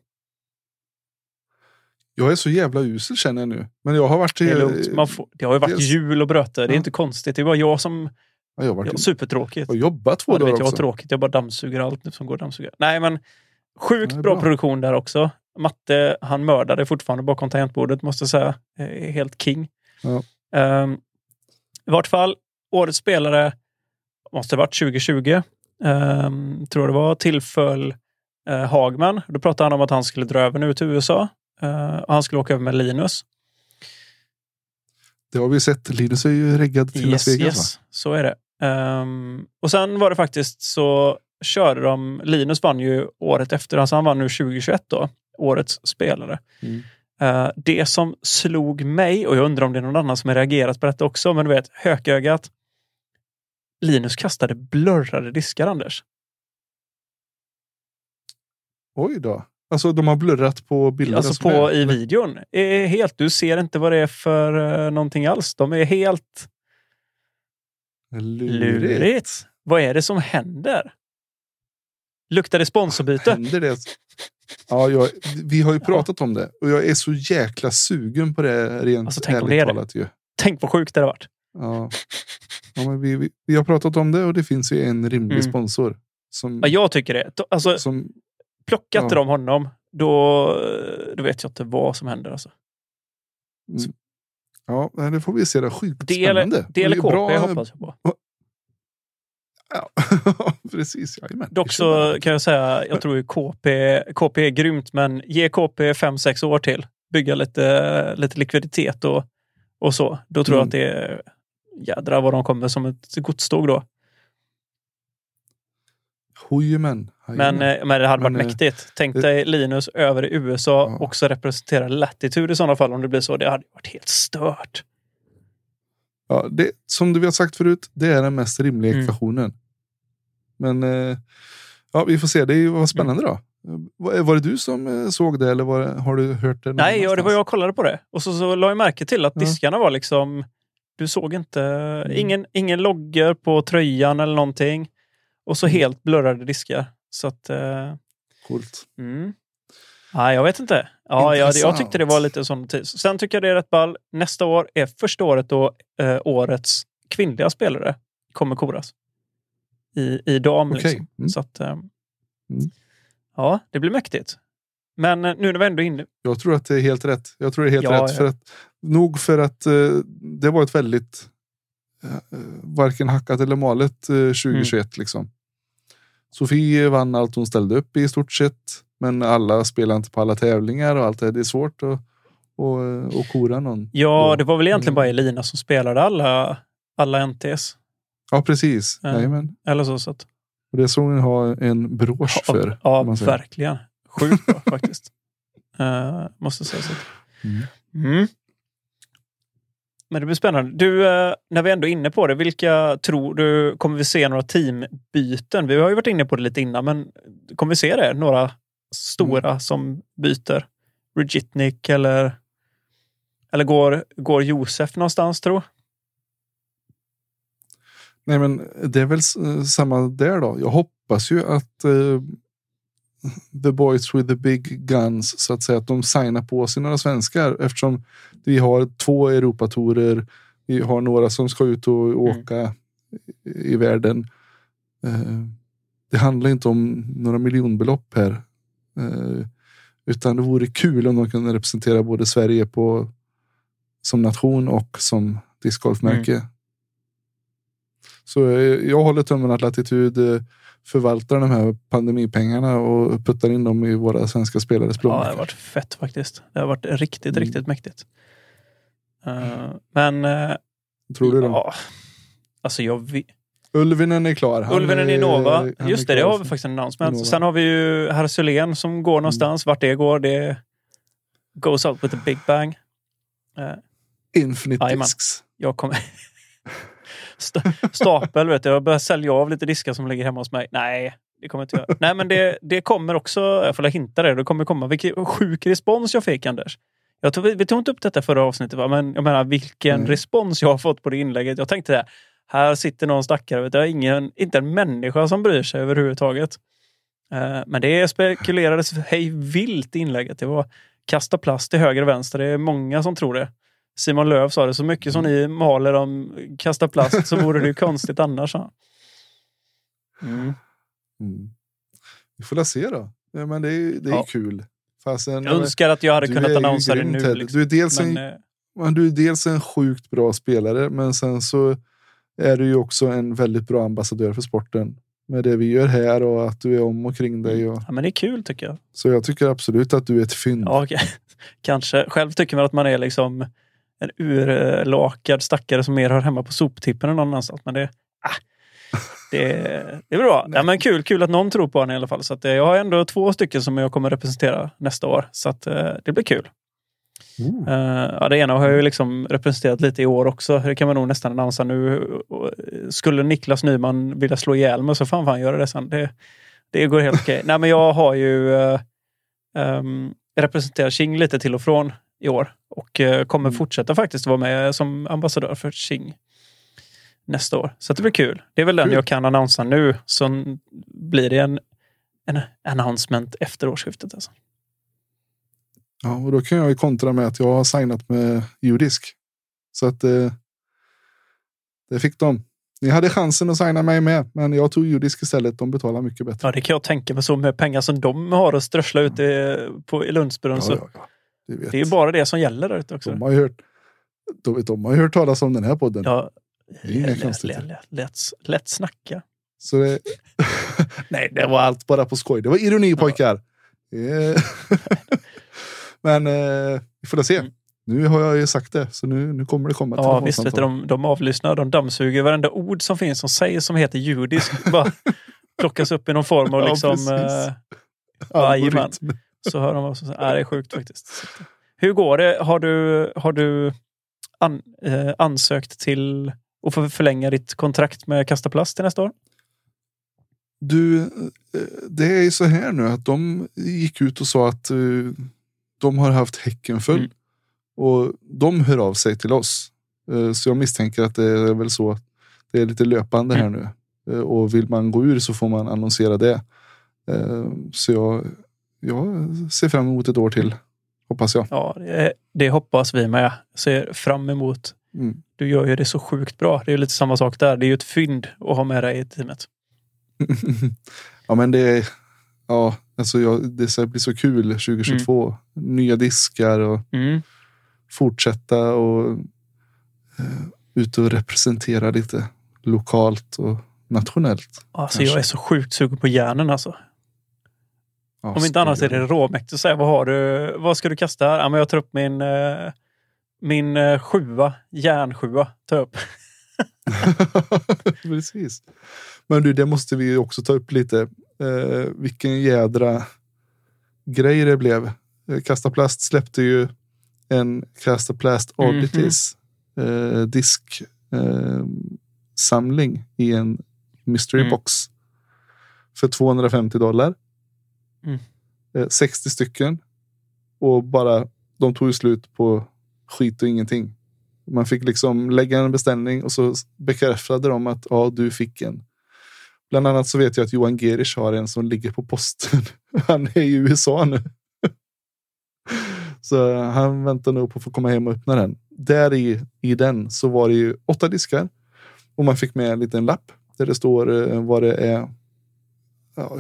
Jag är så jävla usel känner jag nu. Men jag har varit... Det, är. Man får, det har ju varit dels- jul och bröte. Det är Ja. inte konstigt. Det är bara jag som... Ja, jag har varit supertråkigt. och jobbat två Ja, dagar vet jag har också. tråkigt. Jag bara dammsuger allt som går att dammsuga. Nej, men sjukt bra, bra. produktion där också. Matte, han mördade fortfarande bakom tangentbordet måste jag säga. Eh, Helt king. Ja. Ehm, I vart fall, årets spelare måste ha varit 2020. Um, tror det var, tillföll uh, Hagman. Då pratade han om att han skulle dra över nu till USA. Eh, och han skulle åka över med Linus. Det har vi sett. Linus är ju reggad till Las Yes, Vegas. yes. Så är det. Ehm, och sen var det faktiskt så körde de, Linus vann ju året efter, alltså han vann nu 2021 då, årets spelare. Mm. Eh, det som slog mig, och jag undrar om det är någon annan som har reagerat på detta också, men du vet, hökögat. Linus kastade blurrade diskar, Anders. Oj då. Alltså de har blurrat på bilderna. Alltså på är. i videon. Är helt, du ser inte vad det är för uh, någonting alls. De är helt Lurigt. lurigt. Vad är det som händer? Luktar det sponsorbyte? Händer det? Ja, jag, vi har ju pratat om det och jag är så jäkla sugen på det rent Alltså, tänk ärligt det talat. Ju. Tänk vad sjukt det har varit. Ja. Ja, men vi, vi, vi har pratat om det och det finns ju en rimlig Mm. sponsor. Som, Ja, jag tycker det. Alltså, som, plocka inte Ja. de honom, då, då vet jag inte vad som händer. Alltså. mm. ja, det får vi se. Det är sjukt Det eller, spännande. det eller är KP bra- hoppas jag på. Ja, precis. Jajamän. Dock så kan jag säga, jag tror ju KP, KP är grymt, men ge KP 5-6 år till. Bygga lite, lite likviditet och, och så. Då tror jag Mm. att det är jädra vad de kommer som ett godståg då. Jajamän. Men, eh, men det hade varit Men, eh, mäktigt. Tänk det- dig Linus över i USA också representera Latitude i sådana fall om det blir så. Det hade varit helt stört. Ja, det, som du vi har sagt förut, det är den mest rimliga Mm. ekvationen. Men eh, ja, vi får se. Det vad spännande då. Var, var det du som såg det eller var, har du hört det? Nej, ja, det var jag kollade på det. Och så, så la jag märke till att Ja. diskarna var liksom... Du såg inte... Mm. Ingen, ingen loggor på tröjan eller någonting. Och så helt blurrade diskar. Så att... Eh, Coolt. mm. Nej, jag vet inte. Ja, jag, jag tyckte det var lite sån tid. Sen tycker jag det är rätt ball. Nästa år är första året då eh, årets kvinnliga spelare kommer koras. I, i dam. Okej. Liksom. Mm. Så att, eh, Ja, det blir mäktigt. Men eh, nu när vi ändå är inne... Jag tror att det är helt rätt. Jag tror det är helt Ja, rätt. ja. För att, nog för att eh, det var ett väldigt eh, varken hackat eller malet eh, 2021. Mm. Liksom. Sofie vann allt hon ställde upp i stort sett. Men alla spelar inte på alla tävlingar och allt det. Det är svårt att, att, att kora någon. Ja, det var väl Mm. egentligen bara Elina som spelade alla, alla NTs. Ja, precis. Eh, Jajamän. Eller så. så att, Och det såg hon ha en brosch för. ja, verkligen. Sjukt bra faktiskt. Eh, måste säga så. Mm. Mm. Men det blir spännande. Du, eh, när vi ändå är inne på det, vilka tror du, kommer vi se några teambyten? Vi har ju varit inne på det lite innan, men kommer vi se det? Några stora Mm. som byter? Rigitnik eller, eller går, går Josef någonstans tro? Nej, men det är väl samma där då. Jag hoppas ju att eh, the boys with the big guns, så att säga, att de signar på sig några svenskar eftersom vi har två Europatorer. Vi har några som ska ut och åka i, i världen. Eh, det handlar inte om några miljonbelopp här. Eh, utan det vore kul om de kunde representera både Sverige på som nation och som discgolfmärke. Så eh, jag håller tummen att Latitud förvaltar de här pandemipengarna och puttar in dem i våra svenska spelares Ja, det plånböcker. har varit fett faktiskt. Det har varit riktigt, Mm. riktigt mäktigt. Eh, men... eh, Tror du det? Ja, alltså jag vet... Ulvinen är klar. Han Ulvenen i är- Nova. Just det, det har vi faktiskt en announcement. Nova. Sen har vi ju herr Sylén som går någonstans. Vart det går, det goes out with a big bang. Uh, Infinite. Discs. jag kommer... Sta- Stapel, vet du. Jag börjar sälja av lite diskar som ligger hemma hos mig. Nej, det kommer jag inte göra. Nej, men det, det kommer också, jag får hinta det, det kommer komma. Vilken sjuk respons jag fick, Anders. Jag tog, vi tog inte upp detta förra avsnittet, va? men jag menar vilken Mm. respons jag har fått på det inlägget. Jag tänkte det, här sitter någon stackare, vet du, ingen, inte en människa som bryr sig överhuvudtaget. Eh, men det spekulerades hej vilt i inlägget. Det var kasta plast till höger och vänster. Det är många som tror det. Simon Löv sa det, så mycket som ni maler om kasta plast så vore det ju konstigt annars. Mm. Mm. Vi får la se då. Ja, men det är, det är Ja. kul. Fastän, Jag önskar att jag hade kunnat annonsera det nu. Liksom. Du, är dels Men, en, eh, men du är dels en sjukt bra spelare, men sen så är du ju också en väldigt bra ambassadör för sporten. Med det vi gör här och att du är om och kring dig. Och, ja, men det är kul tycker jag. så jag tycker absolut att du är ett fynd. Ja, okej. Kanske. Själv tycker man att man är liksom en urlakad stackare som mer hör hemma på soptippen än någon annanstans. Men det, ah, det, det är bra. Ja, men kul, kul att någon tror på honom i alla fall. Så att, eh, jag har ändå två stycken som jag kommer representera nästa år. Så att, eh, det blir kul. Eh, ja, det ena har jag ju liksom representerat lite i år också. Det kan man nog nästan annonsa nu. Skulle Niklas Nyman vilja slå ihjäl mig så fan får han göra det sen. Det, det går helt okej. Nej, men jag har ju um, representerat Qing lite till och från i år. Och eh, kommer fortsätta faktiskt vara med som ambassadör för Qing nästa år. Så det blir kul. Det är väl den Kul. jag kan annonsa nu. Så blir det en en announcement efter årsskiftet. Alltså. Ja, och då kan jag ju kontra med att jag har signat med Judisk. Så att eh, det fick de. Ni hade chansen att signa mig med, men jag tog Judisk istället. De betalar mycket bättre. Ja, det kan jag tänka mig. Så med pengar som de har att strössla ut i, på, i Lundsbron. Ja, så ja, ja. Det är ju bara det som gäller där ute också. De har ju hört, de, de har hört talas om den här podden. Ja, lätt, snacka. Så det... Nej, det var allt bara på skoj. Det var ironi pojkar. Eh, Men eh, vi får se. Nu har jag ju sagt det, så nu, nu kommer det komma Mm. Ja, visst vet du, de, de avlyssnar. De dammsuger varenda ord som finns som sägs som heter judisk. Bara plockas upp i någon form och Ja, liksom... precis. eh, Jajamän. Så hör de vad som sägs. Ja, det är sjukt faktiskt. Hur går det? Har du, har du an, eh, ansökt till att få förlänga ditt kontrakt med Kasta Plast till nästa år? Du, eh, det är ju så här nu att de gick ut och sa att eh, de har haft häcken full. Mm. Och de hör av sig till oss. Eh, Så jag misstänker att det är väl så. Det är lite löpande här Mm. nu. Och vill man gå ur så får man annonsera det. Så jag, jag ser fram emot ett år till. Hoppas jag. Ja, det, det hoppas vi med. Ser fram emot. Mm. Du gör ju det så sjukt bra. Det är lite samma sak där. Det är ju ett fynd att ha med dig i teamet. ja men det är, ja, alltså jag, det så- blir så kul 2022. Nya diskar och Mm. fortsätta och eh, ut och representera lite lokalt och nationellt. Alltså, kanske. jag är så sjukt sugen på järnen alltså. Ja, Om inte annat är det råmäktigt att säga vad har du? Vad ska du kasta här? Ja, men jag tar upp min, eh, min eh, sjua, järnsjua. Tar upp. Precis. Men du, det måste vi också ta upp lite. Eh, vilken jädra grej det blev. Eh, Kasta Plast släppte ju en Kasta Plast Mhm. Oddities eh, disk eh, samling i en mystery Mm. box för 250 dollar. Mm. Eh, 60 stycken och bara de tog ju slut på skit och ingenting. Man fick liksom lägga en beställning och så bekräftade de att ja, du fick en. Bland annat så vet jag att Johan Gerish har en som ligger på posten. Han är i USA nu. Så han väntar nog på att få komma hem och öppna den. Där i, i den så var det ju åtta diskar. Och man fick med en liten lapp där det står eh, vad det är.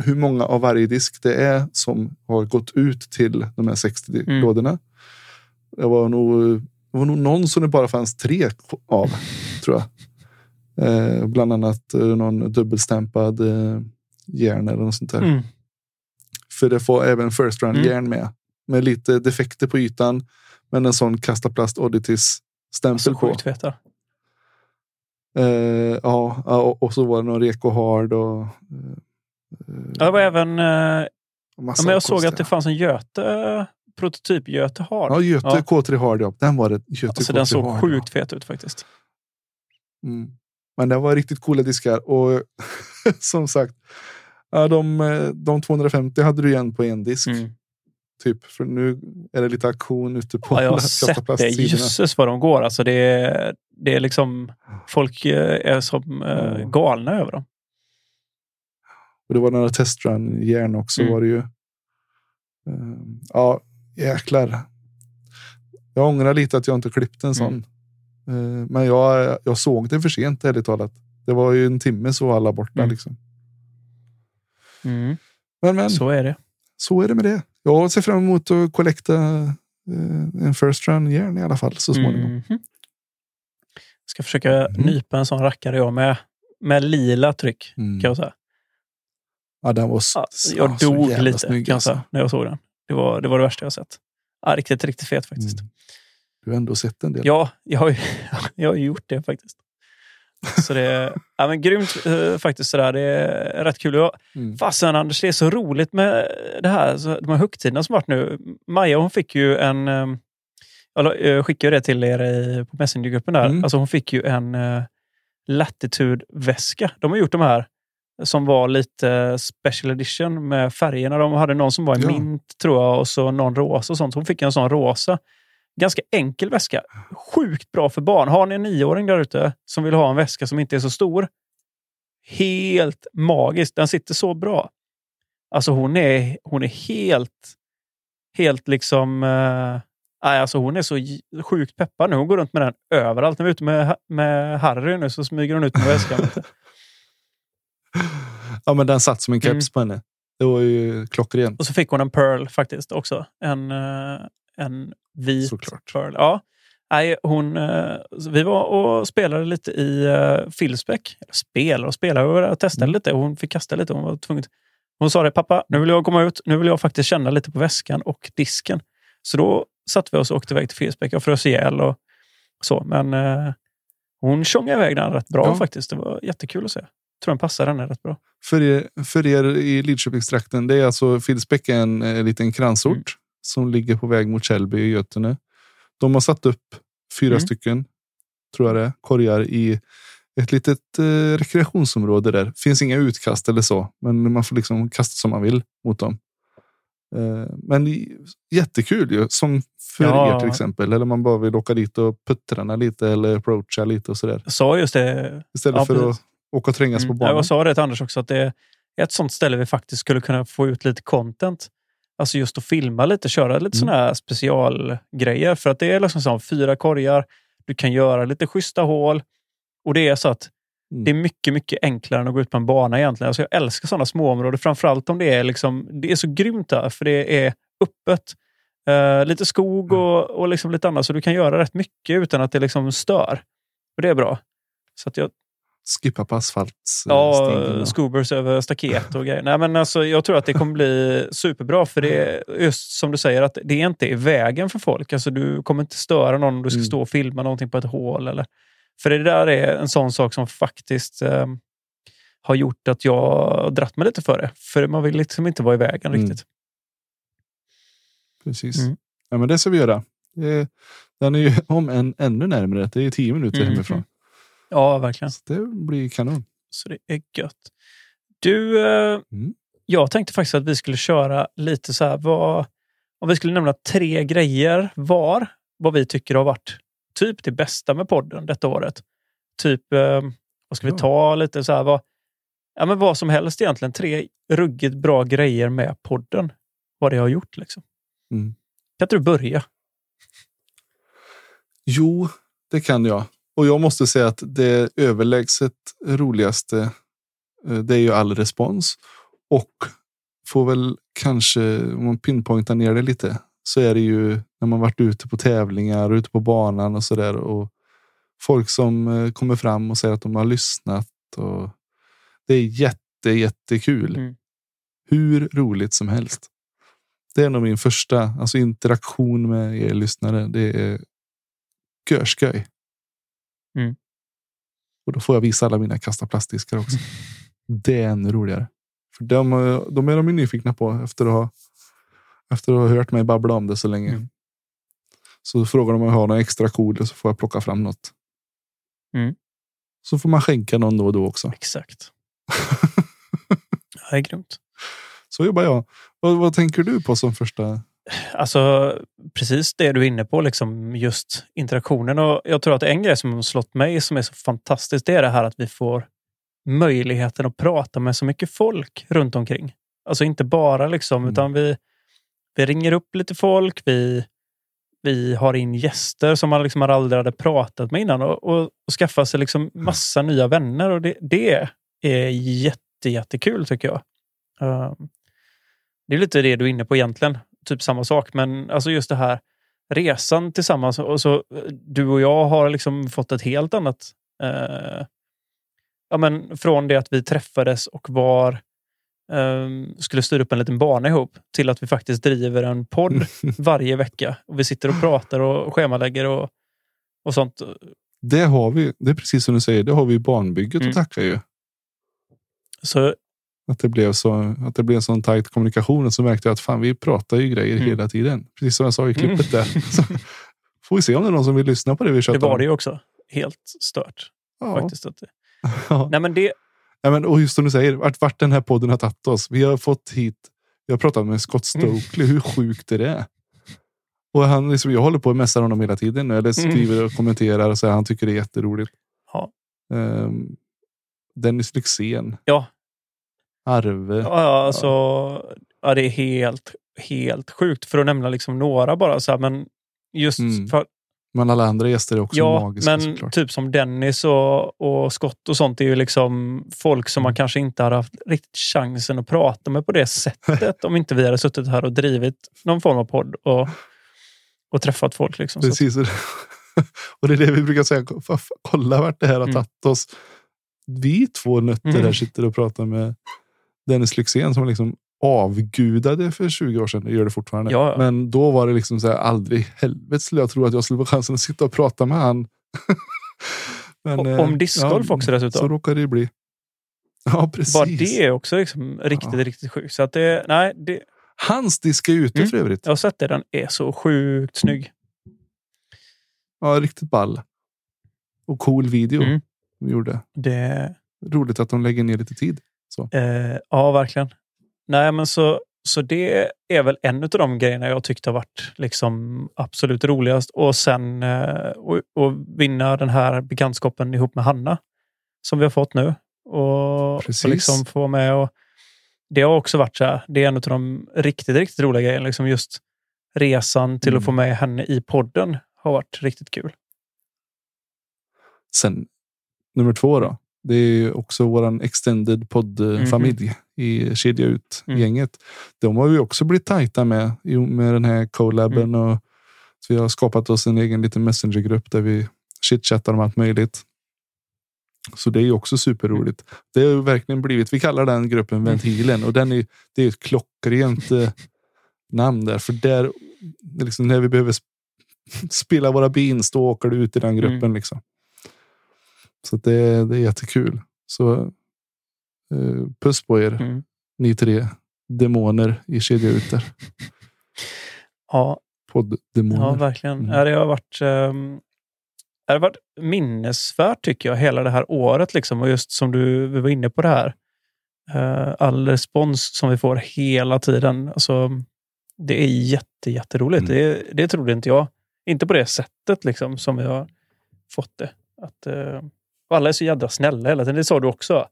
Hur många av varje disk det är som har gått ut till de här 60 Mm. lådorna. Det var nog, det var nog någon som det bara fanns tre av, tror jag. Eh, bland annat eh, någon dubbelstämpad eh, järn eller något sånt där. Mm. För det får även first round Mm. järn med. Med lite defekter på ytan. Men en sån kasta plast oddities stämpel Så på. sjukt. Eh, ja, ja, och, och så var det någon Reko Hard och Ja, det var även... Eh, ja, jag såg att det fanns en Göte, prototyp Göte har. Ja, Göte Ja. K3 Hard, ja. Den var det. Göte Alltså, K3 den såg Hard, sjukt fet ut faktiskt. Mm. Men det var riktigt coola diskar. Och som sagt, de, eh, de 250 hade du igen på en disk. Typ, för nu är det lite auktion ute på Ja, jag har sett det. Jösses vad de går. Alltså, det, är, det är liksom... Folk eh, är som eh, galna över dem. Och det var några testrun järn också Mm. var det ju. Ehm, ja, jäklar. Jag ångrar lite att jag inte klippt en sån. Ehm, men jag, jag såg det för sent ärligt talat. Det var ju en timme så var alla borta Mm. liksom. Men, men. Så är det. Så är det med det. Jag ser fram emot att kollekta eh, en first run järn i alla fall så småningom. Mhm. Ska försöka nypa en sån rackare jag med. Med lila tryck kan jag säga. Ja, den var s- Ja, ja, jag så dog lite snygg, kan jag alltså. när jag såg den. Det var det, var det värsta jag sett. Ja, riktigt, riktigt fet faktiskt. Du har ändå sett en del. Ja, jag har, jag har gjort det faktiskt. Så det är ja, men grymt eh, faktiskt. Sådär. Det är rätt kul. Jag, Mm. Fasen Anders, det är så roligt med det här, så, de här högtiderna som varit nu. Maja hon fick ju en... eh, Jag jag skickade det till er i, på Messengergruppen där. Mm. Alltså hon fick ju en uh, Latitude-väska. De har gjort de här som var lite special edition med färgerna. De hade någon som var i Ja. mint tror jag och så någon rosa och sånt. Hon fick en sån rosa. Ganska enkel väska. Sjukt bra för barn. Har ni en nioåring där ute som vill ha en väska som inte är så stor. Helt magiskt. Den sitter så bra. Alltså hon är, hon är helt, helt liksom... Nej, alltså hon är så sjukt peppad nu. Hon går runt med den överallt. När vi är ute med, med Harry nu så smyger hon ut med väskan. Ja, men den satt som en keps Mm. på henne. Det var ju klockrent. Och så fick hon en Pearl faktiskt också. En, eh, en vit Såklart. Pearl. Ja. Nej, hon, eh, vi var och spelade lite i uh, Filsbäck. Spelade och spelade och testade Mm. lite. Hon fick kasta lite. Hon var tvungen. Hon sa det, pappa, nu vill jag komma ut. Nu vill jag faktiskt känna lite på väskan och disken. Så då satte vi oss och åkte iväg till Filsbäck. Jag frös ihjäl och så. Men eh, hon tjongade iväg den rätt bra Ja. faktiskt. Det var jättekul att se. Tror den passar henne rätt bra. För er, för er i Lidköpingstrakten, det är alltså Filsbäck är en eh, liten kransort Mm. som ligger på väg mot Källby i Götene. De har satt upp fyra Mm. stycken, tror jag det är, korgar i ett litet eh, rekreationsområde där. finns inga utkast eller så, men man får liksom kasta som man vill mot dem. Eh, men jättekul ju, som för Ja. er till exempel. Eller man bara vill åka dit och puttrarna lite eller approacha lite och sådär. Jag sa just det. Istället Ja, för precis. att åka och trängas på Mm. banan. Jag sa det till Anders också, att det är ett sånt ställe vi faktiskt skulle kunna få ut lite content. Alltså just att filma lite, köra lite Mm. såna här specialgrejer. För att det är liksom så, fyra korgar, du kan göra lite schyssta hål. Och det är så att Mm. det är mycket, mycket enklare än att gå ut på en bana egentligen. Alltså jag älskar sådana små områden, framförallt om det är liksom, det är så grymt där, för det är öppet. Eh, lite skog Mm. och, och liksom lite annat, så du kan göra rätt mycket utan att det liksom stör. Och det är bra. Så att jag, Skippa på asfalt. Ja, scoobers över staket och grejer. Nej, men alltså, jag tror att det kommer bli superbra. För det är just som du säger, att det är inte i vägen för folk. Alltså, du kommer inte störa någon om du ska Mm. stå och filma någonting på ett hål. Eller, för det där är en sån sak som faktiskt eh, har gjort att jag dratt mig lite för det. För man vill liksom inte vara i vägen Mm. riktigt. Precis. Mm. Ja, men det ska vi göra. Det, den är ju om en ännu närmare. Det är tio minuter Mhm. hemifrån. Ja, verkligen. Så det blir kanon. Så det är gött. Du, eh, Mm. jag tänkte faktiskt att vi skulle köra lite så här. Vad, om vi skulle nämna tre grejer var, vad vi tycker har varit typ det bästa med podden detta året. Typ, eh, vad ska vi ta lite så här? Vad, ja, men vad som helst egentligen. Tre ruggigt bra grejer med podden. Vad det har gjort liksom. Mm. Kan inte du börja? Jo, det kan jag. Och jag måste säga att det överlägset roligaste, eh, det är ju all respons. Och får väl kanske, om man pinpointar ner det lite, så är det ju när man varit ute på tävlingar och ute på banan och sådär. Och folk som eh, kommer fram och säger att de har lyssnat. Och det är jätte, jättekul. Mm. Hur roligt som helst. Det är nog min första alltså interaktion med er lyssnare. Det är görskoj. Mm. Och då får jag visa alla mina kasta plastdiskar också. Det är ännu roligare. För de, eh, de är de ju nyfikna på efter att ha, efter att ha hört mig babbla om det så länge. Mm. Så frågar de om jag har några extra koder så får jag plocka fram något. Mm. Så får man skänka någon då och då också. Exakt. det är grymt. Så jobbar jag. Vad, vad tänker du på som första? Alltså, precis det du är inne på, liksom just interaktionen. Och jag tror att en grej som har slått mig som är så fantastiskt, det är det här att vi får möjligheten att prata med så mycket folk runt omkring. Alltså inte bara liksom, Mm. utan vi, vi ringer upp lite folk, vi, vi har in gäster som man liksom aldrig hade pratat med innan och, och, och skaffar sig liksom massa nya vänner. Och det, det är jätte, jättekul tycker jag. Um, det är lite det du är inne på egentligen. Typ samma sak, men alltså just det här resan tillsammans. Och så, du och jag har liksom fått ett helt annat... Eh, ja, men från det att vi träffades och var eh, skulle styra upp en liten bana ihop till att vi faktiskt driver en podd varje vecka. Och vi sitter och pratar och schemalägger och, och sånt. Det har vi. Det är precis som du säger. Det har vi i barnbygget Mm. att tacka ju. Så Att det blev så att det blev en sån tajt kommunikation. Och så märkte jag att fan, vi pratar ju grejer Mm. hela tiden. Precis som jag sa i klippet Mm. där. Så får vi se om det är någon som vill lyssna på det vi det tjötar var om. det ju också. Helt stört. Ja. Faktiskt. Att det, Ja. nej, men det, Ja, men, och just som du säger, vart, vart den här podden har tagit oss. Vi har fått hit, vi har pratat med Scott Mm. Stokely, hur sjukt är det? Och han, liksom, jag håller på att messa honom hela tiden. nu, Eller skriver och kommenterar och säger han tycker det är jätteroligt. Ja. Um, Dennis Lyxzén. Ja. Arve. Ja, alltså, ja, det är helt, helt sjukt. För att nämna liksom några bara. Så här, men just Mm. för, Men alla andra gäster är också ja, magiska men såklart. typ som Dennis och, och Scott och sånt är ju liksom folk som Mm. man kanske inte hade haft riktigt chansen att prata med på det sättet om inte vi hade suttit här och drivit någon form av podd och, och träffat folk. Liksom. Så Precis. Och det är det vi brukar säga. "Fa- fa- Kolla vart det här har Mm. tagit oss. Vi två nötter Mm. där sitter och pratar med Dennis Lyxzén som liksom avgudade för 20 år sedan. Det gör det fortfarande. Ja, ja. Men då var det liksom så här, aldrig helvete skulle jag tro att jag skulle få chansen att sitta och prata med han. Men, Och- eh, om discgolf också dessutom. Så råkar det bli. Ja, precis. Bara det är också liksom riktigt, riktigt sjukt. Så att det, nej, det, Hans disk är ute Mm. för övrigt. jag har sett det. Den är så sjukt snygg. Ja, riktigt ball. Och cool video Mm. de gjorde. Det, Roligt att de lägger ner lite tid. Eh, ja, verkligen. Nej, men så, så det är väl en av de grejerna jag tyckte har varit liksom absolut roligast. Och sen eh, och, och vinna den här bekantskapen ihop med Hanna som vi har fått nu. Och, och Precis. liksom få vara med. Och, det har också varit så här. Det är en av de riktigt, riktigt roliga grejerna. Liksom just resan till Mm. att få med henne i podden har varit riktigt kul. Sen nummer två då. Det är också våran extended poddfamilj i Kedja Mm. ut-gänget. De har vi också blivit tajta med med den här collaben. Mm. Och, så vi har skapat oss en egen liten messengergrupp där vi chitchattar om allt möjligt. Så det är också superroligt. Det har verkligen blivit, vi kallar den gruppen Ventilen och den är, det är ett klockrent eh, namn där. För där, liksom, när vi behöver sp- spela våra beans, då åker du ut i den gruppen. Mm. Liksom. Så det, det är jättekul. Så eh, puss på er, Mm. ni tre demoner i kedja ut där. Ja, Podddemoner. Ja, verkligen. Mm. Det har varit, um, det har varit minnesvärt tycker jag, hela det här året. Liksom. Och just som du vi var inne på det här. eh, all respons som vi får hela tiden. Alltså, det är jätte, jätteroligt. Mm. Det, det trodde inte jag. Inte på det sättet liksom, som vi har fått det. Att, eh, och alla är så jädra snälla hela tiden. Det sa du också.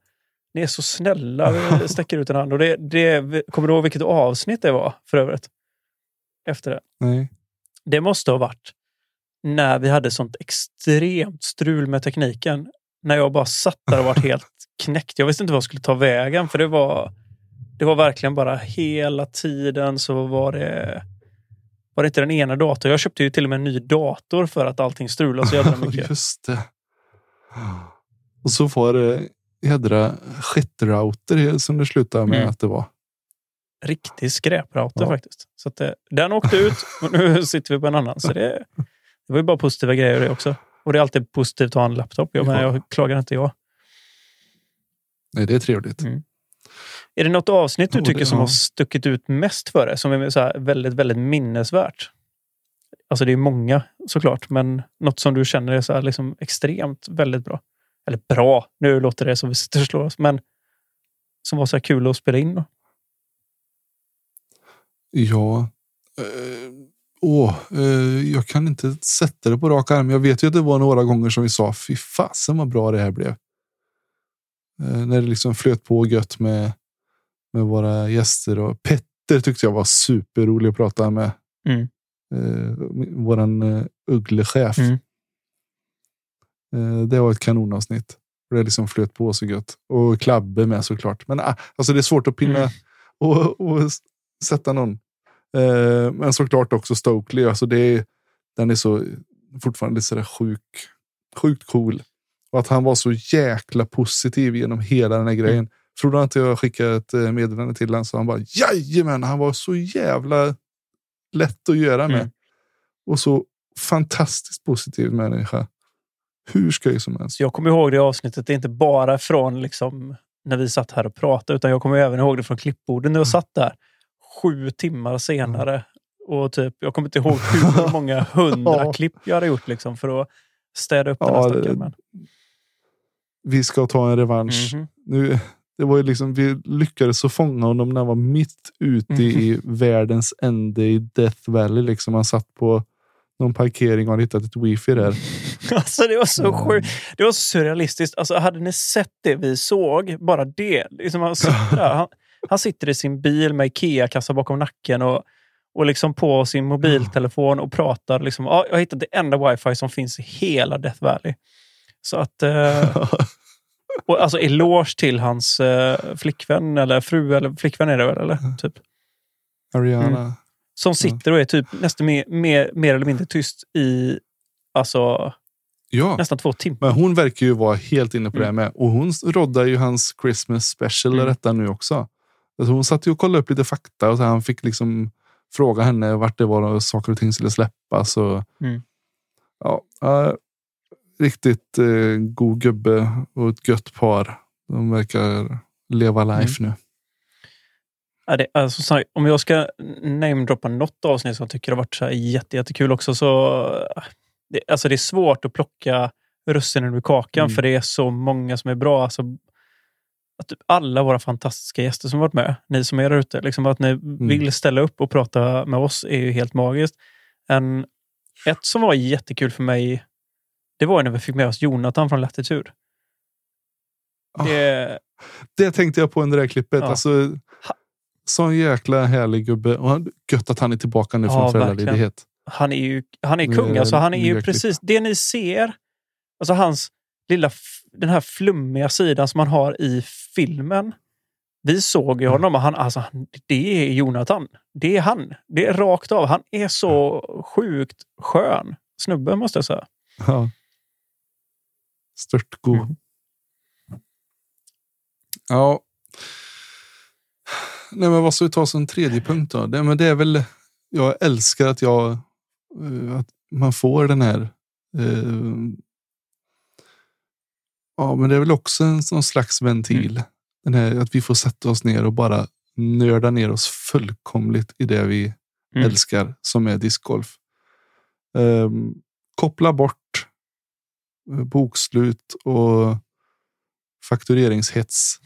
Ni är så snälla. Sträcker ut en hand. Och det, det, kommer du ihåg vilket avsnitt det var för övrigt? Efter det. Nej. Det måste ha varit när vi hade sånt extremt strul med tekniken. När jag bara satt där och var helt knäckt. Jag visste inte vad jag skulle ta vägen för det var det var verkligen bara hela tiden så var det var det inte den ena datorn. Jag köpte ju till och med en ny dator för att allting strulade så jävla mycket. Just det. Och så var det jädra skitrouter som det slutade med Mm. att det var. Riktig skräprouter Ja. faktiskt. Så det, den åkte ut och nu sitter vi på en annan. Så det, det var ju bara positiva grejer det också. Och det är alltid positivt att ha en laptop. Jag, menar, jag klagar inte jag. Nej, det är trevligt. Mm. Är det något avsnitt du Jo, tycker det- som ja. har stuckit ut mest för dig? Som är så väldigt, väldigt minnesvärt? Alltså det är många såklart, men något som du känner är så här liksom extremt väldigt bra. Eller bra, nu låter det som vi sitter och slår oss, men som var så här kul att spela in. Då. Ja. eh, Åh, eh, jag kan inte sätta det på rak arm. Jag vet ju att det var några gånger som vi sa fy fasen vad bra det här blev. Eh, när det liksom flöt på gött med, med våra gäster. Och Petter tyckte jag var superrolig att prata med. Mm. Eh, våran eh, ugglechef. Mm. Eh, det var ett kanonavsnitt. Det liksom flöt på så gött. Och Klabbe med såklart. Men ah, alltså det är svårt att pinna Mm. och, och sätta någon. Eh, men såklart också Stokely. Alltså det är, den är så fortfarande så där sjuk, sjukt cool. Och att han var så jäkla positiv genom hela den här grejen. Mm. Tror du inte jag skickade ett eh, meddelande till honom så han bara jajamän, han var så jävla lätt att göra med. Mm. Och så fantastiskt positiv människa. Hur skoj som helst. Jag kommer ihåg det avsnittet, det är inte bara från liksom, när vi satt här och pratade, utan jag kommer även ihåg det från klippborden när jag satt där sju timmar senare. Och typ, jag kommer inte ihåg hur många hundra Ja. klipp jag hade gjort liksom, för att städa upp den här Ja, stackaren. Vi ska ta en revansch. Mhm. Nu, det var ju liksom, vi lyckades så fånga honom när han var mitt ute i världens ände i Death Valley. Liksom. Han satt på någon parkering och hade hittat ett wifi där. Alltså det var så sjukt. Det var så surrealistiskt. Alltså hade ni sett det vi såg, bara det. Liksom han, sitter där, han, han sitter i sin bil med Ikea-kassa bakom nacken och, och liksom på sin mobiltelefon och pratar. Liksom, ja, jag har hittat det enda wifi som finns i hela Death Valley. Så att... Eh, och alltså eloge till hans eh, flickvän, eller fru, eller flickvän är det väl? Eller? Typ. Ariana. Mm. Som sitter och är typ nästan mer, mer, mer eller mindre tyst i alltså, Ja. nästan två timmar. Men hon verkar ju vara helt inne på det Mm. med. Och hon roddar ju hans Christmas special Mm. detta nu också. Alltså hon satt ju och kollade upp lite fakta och så han fick liksom fråga henne vart det var och saker och ting skulle släppas. Och, Mm. ja, ja, riktigt eh, god gubbe och ett gött par. De verkar leva life nu. Ja, det, alltså, om jag ska namedroppa något avsnitt som jag tycker har varit så här jätte, jättekul också så... Det, alltså det är svårt att plocka russinen ur kakan Mm. för det är så många som är bra. Alltså, att typ alla våra fantastiska gäster som varit med, ni som är där ute, liksom att ni vill ställa upp och prata med oss är ju helt magiskt. En, ett som var jättekul för mig, det var när vi fick med oss Jonathan från Latitude. Det, Det tänkte jag på under det här klippet. Ja. Alltså, sån jäkla härlig gubbe. Och han- gött att han är tillbaka nu från Ja, föräldraledighet. Han är ju han är Nu kung. är Alltså, han är ju precis det ni ser. Alltså hans lilla, den här flummiga sidan som han har i filmen. Vi såg ju honom och han, alltså, det är Jonathan. Det är han. Det är rakt av. Han är så sjukt skön snubbe måste jag säga. Ja. Stört god. Mm. Ja. Nej, men vad ska vi ta som tredje punkt då? Det, men det är väl, jag älskar att jag, eh, att man får den här, eh, ja men det är väl också en sån slags ventil. Den här, att vi får sätta oss ner och bara nörda ner oss fullkomligt i det vi Mm. älskar som är discgolf. Ehm, koppla bort eh, bokslut och faktureringshets.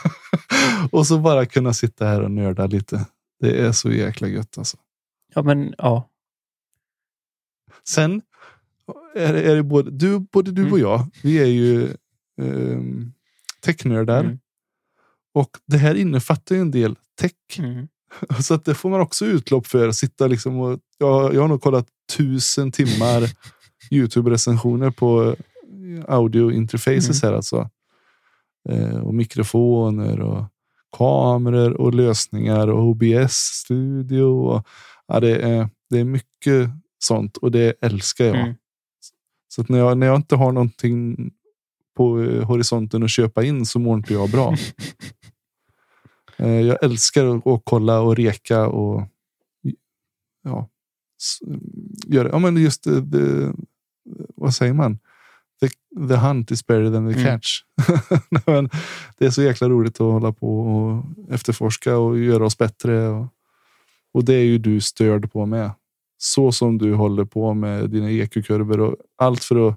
och så bara kunna sitta här och nörda lite. Det är så jäkla gött alltså. Ja, men ja. Sen är, det- är det både du, både du och jag. Vi är ju um, technördar. Och det här innefattar ju en del tech. Mm. Så att det får man också utlopp för. Sitta liksom och, jag, jag har nog kollat tusen timmar Youtube-recensioner på audio interfaces här alltså. Eh, och mikrofoner och kameror och lösningar och OBS studio. Och, ja, det, är, det är mycket sånt och det älskar jag. Mm. Så när, jag, när jag inte har någonting på eh, horisonten att köpa in så mår inte jag bra. Eh, Jag älskar att, kolla och reka och ja, göra. Ja, men just det, vad säger man? The, the hunt is better than the Mm. catch. Men det är så jäkla roligt att hålla på och efterforska och göra oss bättre. Och, och det är ju du störd på med. Så som du håller på med dina EQ-kurvor och allt för att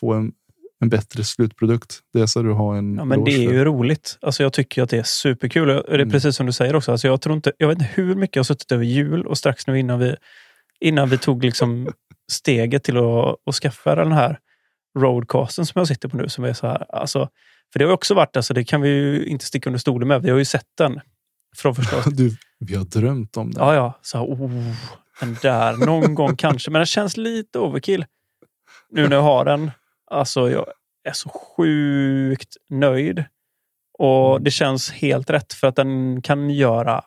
få en, en bättre slutprodukt. Det ska du ha en Ja, men det är för. ju roligt. Alltså, jag tycker att det är superkul. Det är Mm. precis som du säger också. Alltså, jag, tror inte, jag vet inte hur mycket jag har suttit över jul och strax nu innan vi, innan vi tog liksom steget till att, att skaffa den här roadcasten som jag sitter på nu. Som är så här, alltså, för det har också varit, alltså, det kan vi ju inte sticka under stolen med. Vi har ju sett den från första. Du, vi har drömt om det. Ja, ja. Så, oh, den där. Någon gång kanske. Men den känns lite overkill. Nu när jag har den. Alltså, jag är så sjukt nöjd. Och det känns helt rätt för att den kan göra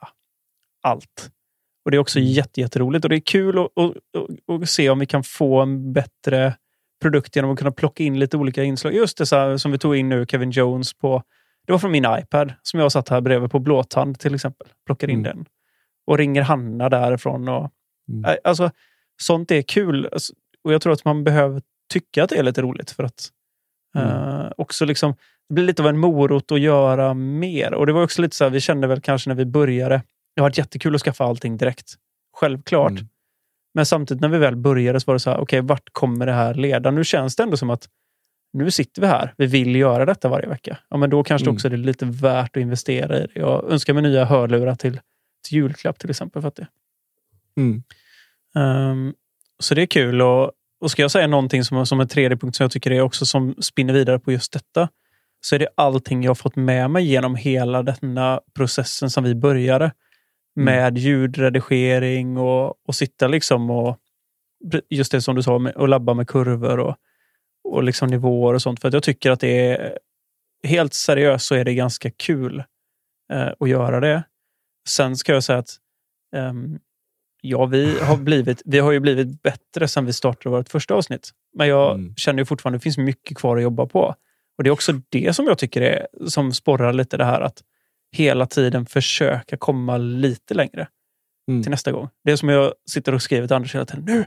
allt. Och det är också jätte, jätteroligt. Och det är kul att, se om vi kan få en bättre produkt genom att kunna plocka in lite olika inslag. Just det här, som vi tog in nu, Kevin Jones på... Det var från min iPad som jag satt här bredvid på blåtand till exempel. Plockade in den. Och ringer Hanna därifrån. Och, Äh, Alltså, sånt är kul. Alltså, och jag tror att man behöver tycka att det är lite roligt för att eh, också liksom, det blir lite av en morot att göra mer. Och det var också lite så här, vi kände väl kanske när vi började, det har varit jättekul att skaffa allting direkt. Självklart. Men samtidigt när vi väl började så var det så här, okej, vart kommer det här leda? Nu känns det ändå som att nu sitter vi här. Vi vill göra detta varje vecka. Ja, men då kanske Mm. också det är lite värt att investera i det. Jag önskar mig nya hörlurar till, till julklapp till exempel. För att det. Mm. Ehm, så det är kul. Och och ska jag säga någonting som, som en tredje punkt som jag tycker är också som spinner vidare på just detta, så är det allting jag har fått med mig genom hela denna processen som vi började. Med ljudredigering och, och sitta liksom och just det som du sa, med, och labba med kurvor och, och liksom nivåer och sånt. För jag tycker att det är helt seriöst så är det ganska kul eh, att göra det. Sen ska jag säga att ehm, ja, vi har, blivit, vi har ju blivit bättre sen vi startade vårt första avsnitt. Men jag känner ju fortfarande att det finns mycket kvar att jobba på. Och Det är också det som jag tycker är som sporrar lite det här att hela tiden försöka komma lite längre till nästa gång. Det är som jag sitter och skriver till Anders hela tiden. Nu,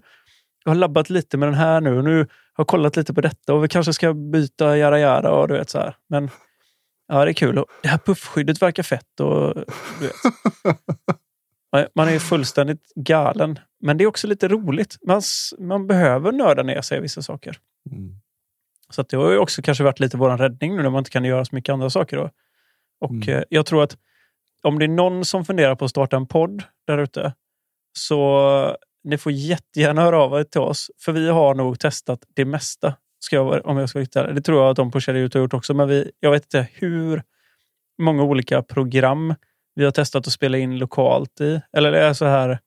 jag har labbat lite med den här nu och nu har jag kollat lite på detta och vi kanske ska byta jara jara och du vet så här. Men ja, det är kul. Och det här puffskyddet verkar fett och du vet. Man- är fullständigt galen. Men det är också lite roligt. Man, man behöver nörda ner sig i vissa saker. Så att det har ju också kanske varit lite vår räddning nu när man inte kan göra så mycket andra saker. Då. Och eh, jag tror att om det är någon som funderar på att starta en podd där ute så ni får jättegärna höra av er till oss. För vi har nog testat det mesta. Ska jag, om jag ska vara. Det tror jag att de på ut har gjort också. Men vi, jag vet inte hur många olika program vi har testat att spela in lokalt i. Eller det är så här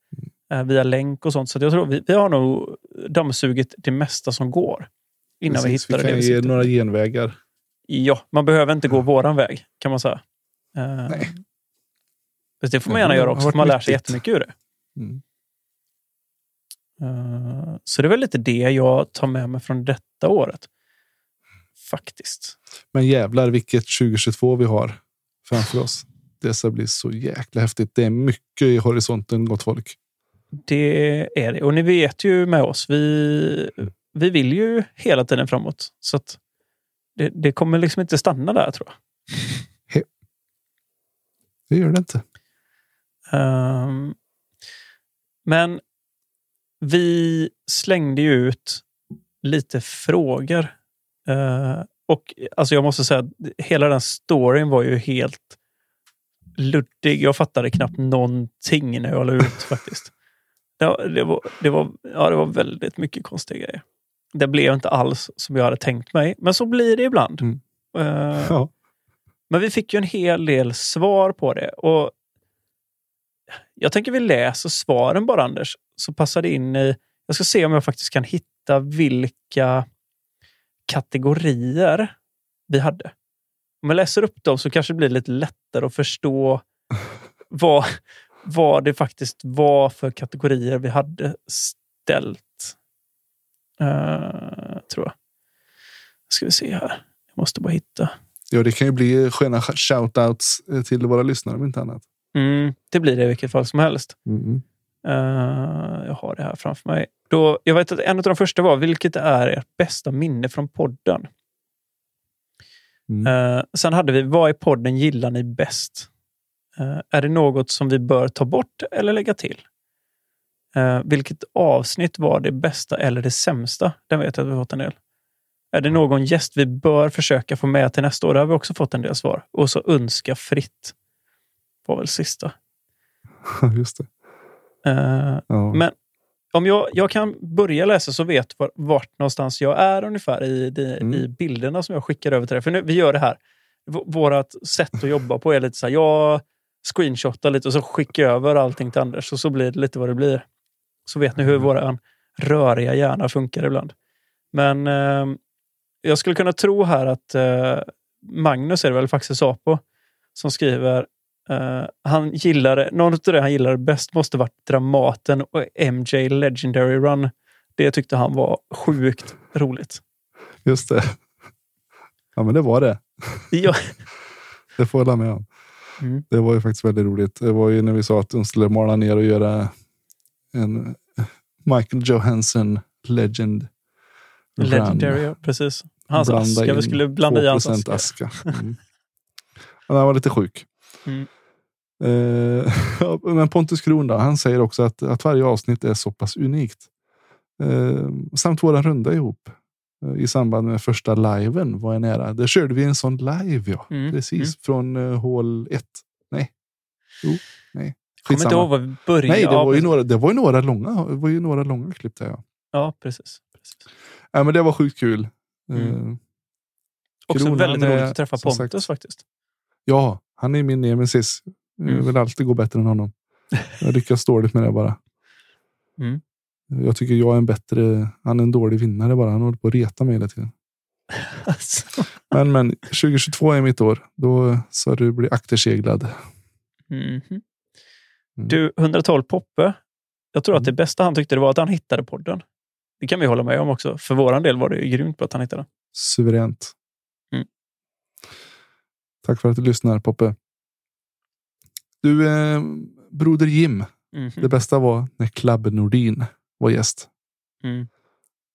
eh, via länk och sånt. Så jag tror vi, vi har nog dammsugit det mesta som går. Innan vi Precis, vi det kan vi ge sitter. några genvägar. Ja, man behöver inte gå våran väg kan man säga. Eh, fast det får man Nej, gärna det göra också, för man lär sig nyttigt. jättemycket ur det. Mm. Eh, så det är väl lite det jag tar med mig från detta året. Faktiskt. Men jävlar vilket 2022 vi har framför oss. Det ska bli så jäkla häftigt. Det är mycket i horisonten, gott folk. Det är det. Och ni vet ju med oss, vi, vi vill ju hela tiden framåt. Så att det, det kommer liksom inte stanna där tror jag. Det gör det inte. Ehm, men vi slängde ju ut lite frågor. Eh, och alltså jag måste säga att hela den storyn var ju helt luddig. Jag fattade knappt någonting när jag la ut faktiskt. Det, var- det, var, det, var, ja, det var väldigt mycket konstiga grejer. Det blev inte alls som jag hade tänkt mig, men så blir det ibland. Eh, Ja. men vi fick ju en hel del svar på det. Och jag tänker vi läser svaren bara, Anders. Så passar det in i... Jag ska se om jag faktiskt kan hitta vilka kategorier vi hade. Om jag läser upp dem så kanske det blir lite lättare att förstå vad, vad det faktiskt var för kategorier vi hade ställt. Eh, tror jag. Ska vi se här. Jag måste bara hitta. Ja, det kan ju bli sköna shoutouts eh, till våra lyssnare om inte annat. Mm, det blir det i vilket fall som helst. Mm. Eh, jag har det här framför mig. Då, jag vet att en av de första var, vilket är ert bästa minne från podden? Eh, sen hade vi, vad i podden gillar ni bäst? Eh, är det något som vi bör ta bort eller lägga till? Eh, vilket avsnitt var det bästa eller det sämsta? Den vet jag att vi har fått en del. Är det någon gäst vi bör försöka få med till nästa år? Där har vi också fått en del svar. Och så önska fritt. Var väl sista. Just det. Eh, Ja. Men om jag, jag kan börja läsa så vet var, vart någonstans jag är ungefär i, de, Mm. i bilderna som jag skickar över till dig. För nu, vi gör det här. V- Vårat sätt att jobba på är lite så här. Jag screenshotar lite och så skickar jag över allting till Anders och så blir det lite vad det blir. Så vet ni hur våra röriga hjärna funkar ibland. Men eh, jag skulle kunna tro här att eh, Magnus är det väl faktiskt Sapo som skriver eh, han gillade, någon av det han gillade bäst måste varit Dramaten och MJ Legendary Run. Det tyckte han var sjukt roligt. Just det. Ja, men det var det. Ja. Det får jag hålla med om. Mm. Det var ju faktiskt väldigt roligt. Det var ju när vi sa att de skulle mala ner och göra en Michael Johansson Legend. Legendary, precis. Hans Blanda aska. Vi skulle blanda i hans 2% aska. aska. Mm. Han var lite sjuk. Mm. Eh, men Pontus Kron då, han säger också att, att varje avsnitt är så pass unikt. Eh, samt våra runda ihop eh, i samband med första liven var jag nära. Där körde vi en sån live, ja. Mm, Precis från uh, hål 1. Nej. Jo, nej. Kommer inte ihåg vad vi började. Nej, det var, ju precis. några, det var ju några långa, det var ju några långa klipp där. Ja. Ja, precis. Ja, men det var sjukt kul. Mm. Eh, Också väldigt är, roligt att träffa Pontus faktiskt. Ja, han är min nemesis. Jag Mm. vill alltid gå bättre än honom. Jag lyckas dåligt med det bara. Mm. Jag tycker jag är en bättre... Han är en dålig vinnare bara. Han håller på att reta mig hela tiden. Alltså. Men, men 2022 är mitt år. Då ska du bli akterseglad. Mhm. Du, 112 Poppe. Jag tror att det bästa han tyckte det var att han hittade podden. Det kan vi hålla med om också. För våran del var det grymt på att han hittade den. Suveränt. Mm. Tack för att du lyssnar Poppe. Du, eh, Broder Jim. Mhm. Det bästa var när Club Nordin var gäst. Mm.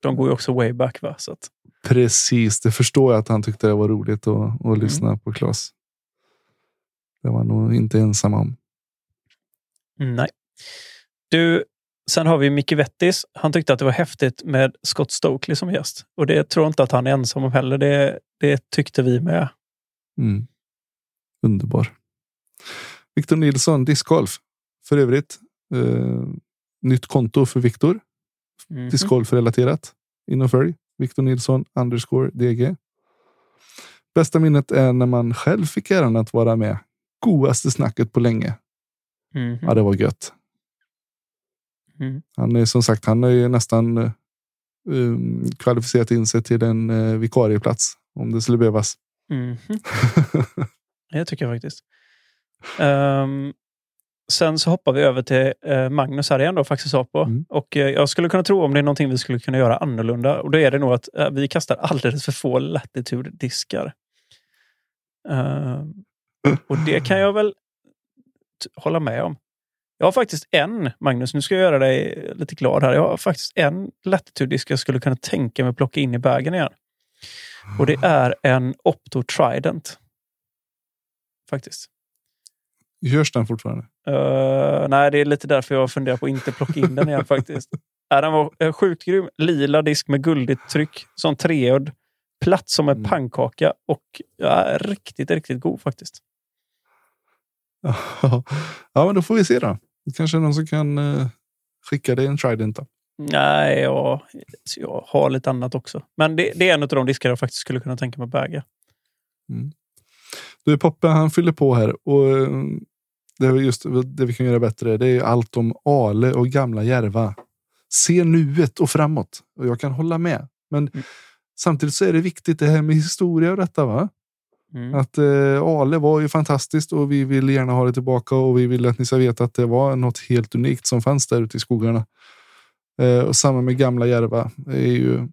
De går ju också way back va? Så att, Precis, det förstår jag att han tyckte det var roligt att, att lyssna på Klas. Det var han nog inte ensam om. Nej. Du, sen har vi Micke Vettis. Han tyckte att det var häftigt med Scott Stokely som gäst. Och det tror jag inte att han är ensam om heller. Det, det tyckte vi med. Mm. Underbar. Victor Nilsson, discgolf. För övrigt, eh, nytt konto för Victor. Mhm. Discgolf-relaterat. In och följ. Victor Nilsson underscore DG. Bästa minnet är när man själv fick äran att vara med. Godaste snacket på länge. Mhm. Ja, det var gött. Mm. Han är som sagt, han är ju nästan eh, um, kvalificerat in sig till en uh, vikarieplats om det skulle behövas. Mhm. Det tycker jag faktiskt. Ehm, sen så hoppar vi över till eh, Magnus här igen då, faktiskt på. Och eh, jag skulle kunna tro om det är någonting vi skulle kunna göra annorlunda. Och då är det nog att eh, vi kastar alldeles för få latitude-diskar. Ehm, och det kan jag väl hålla med om. Jag har faktiskt en, Magnus, nu ska jag göra dig lite glad här. Jag har faktiskt en latitude-disk jag skulle kunna tänka mig plocka in i bagen igen. Och det är en Opto Trident. Faktiskt. Görs den fortfarande? Uh, nej, det är lite därför jag funderar på att inte plocka in den igen faktiskt. Uh, den var uh, sjukt grym. Lila disk med guldigt tryck. Sån treöd. Platt som en pannkaka och ja, riktigt, riktigt god faktiskt. Ja, men då får vi se då. Kanske någon som kan eh, skicka dig en Trident då. Nej, jag, jag har lite annat också. Men det, det är en av de diskar jag faktiskt skulle kunna tänka mig att bäga. Du Poppe, han fyller på här och eh, det är just det vi kan göra bättre. Det är allt om Ale och gamla Järva. Se nuet och framåt. Och jag kan hålla med. Men samtidigt så är det viktigt det här med historia och detta va? Mm. Att eh, Ale var ju fantastiskt och vi vill gärna ha det tillbaka och vi vill att ni ska veta att det var något helt unikt som fanns där ute i skogarna. Eh, och samma med gamla Järva. Det är ju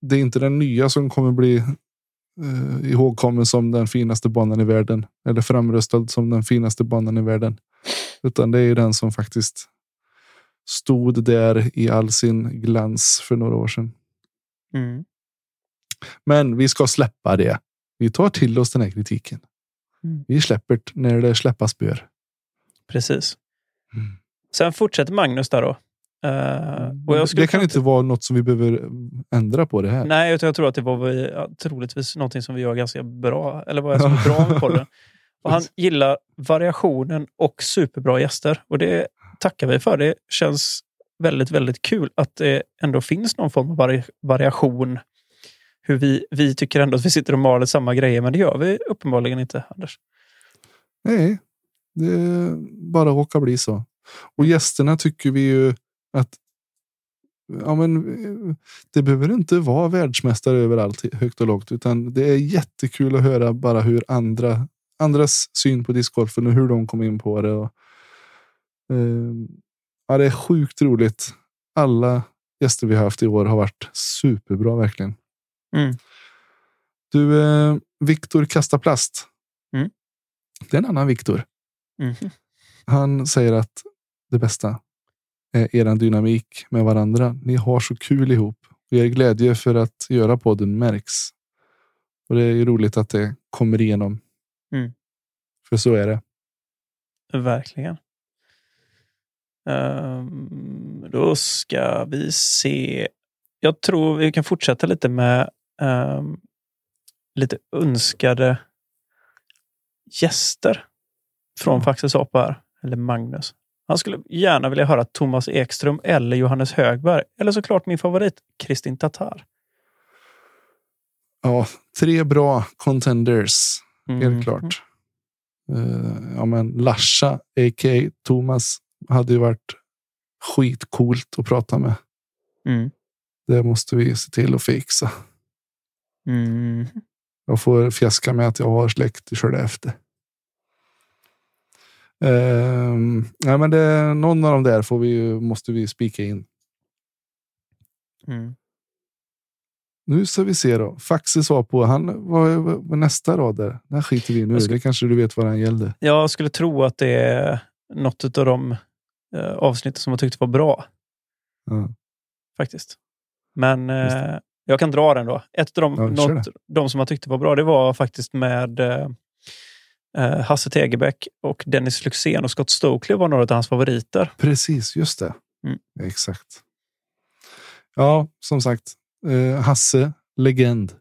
det är inte den nya som kommer bli eh, ihågkommen som den finaste banan i världen eller framröstad som den finaste banan i världen. Utan det är ju den som faktiskt stod där i all sin glans för några år sedan. Mm. Men vi ska släppa det. Vi tar till oss den här kritiken. Mm. Vi släpper när det släppas bör. Precis. Sen fortsätter Magnus där då. Skulle Det kan inte vara något som vi behöver ändra på det här. Nej, utan jag tror att det var vi, ja, troligtvis någonting som vi gör ganska bra. Eller vad som är bra med podden. Och han gillar variationen och superbra gäster. Och det tackar vi för. Det känns väldigt, väldigt kul att det ändå finns någon form av vari variation. Hur vi, vi tycker ändå att vi sitter och maler samma grejer, men det gör vi uppenbarligen inte, Anders. Nej, det bara råkar bli så. Och gästerna tycker vi ju att ja, men, det behöver inte vara världsmästare överallt, högt och lågt, utan det är jättekul att höra bara hur andra andras syn på discgolfen och hur de kom in på det. Och, eh, ja, det är sjukt roligt. Alla gäster vi har haft i år har varit superbra verkligen. Mm. Du, eh, Viktor kastar plast. Mm. Det är en annan Viktor. Mhm. Han säger att det bästa är er dynamik med varandra. Ni har så kul ihop. Och er glädje för att göra podden märks. Och det är ju roligt att det kommer igenom. Mm. För så är det. Verkligen. Ehm, då ska vi se. Jag tror vi kan fortsätta lite med ehm, lite önskade gäster från Faxes Apa här. Eller Magnus. Han skulle gärna vilja höra Thomas Ekström eller Johannes Högberg. Eller såklart min favorit, Kristin Tatar. Ja, tre bra contenders. Mm. Helt klart. Eh, ja, men Larsa, a.k.a. Thomas, hade ju varit skitcoolt att prata med. Mm. Det måste vi se till att fixa. Mm. Jag får fjäska med att jag har släkt i Skellefteå. Um, ja, men det, någon av dem där får vi, måste vi spika in. Mm. Nu ska vi se då. Faxe sa på, han vad nästa rad där. Den skiter vi nu. Ska- Det kanske du vet vad den gällde. Jag skulle tro att det är något av de eh, avsnitt som jag tyckte var bra. Ja. Faktiskt. Men eh, jag kan dra den då. Ett av de, Ja, något, de som jag tyckte var bra, det var faktiskt med eh, eh, Hasse Tegebäck och Dennis Lyxzén och Scott Stokely var några av hans favoriter. Precis, just det. Mm. Exakt. Ja, som sagt. Eh, Hasse, legend.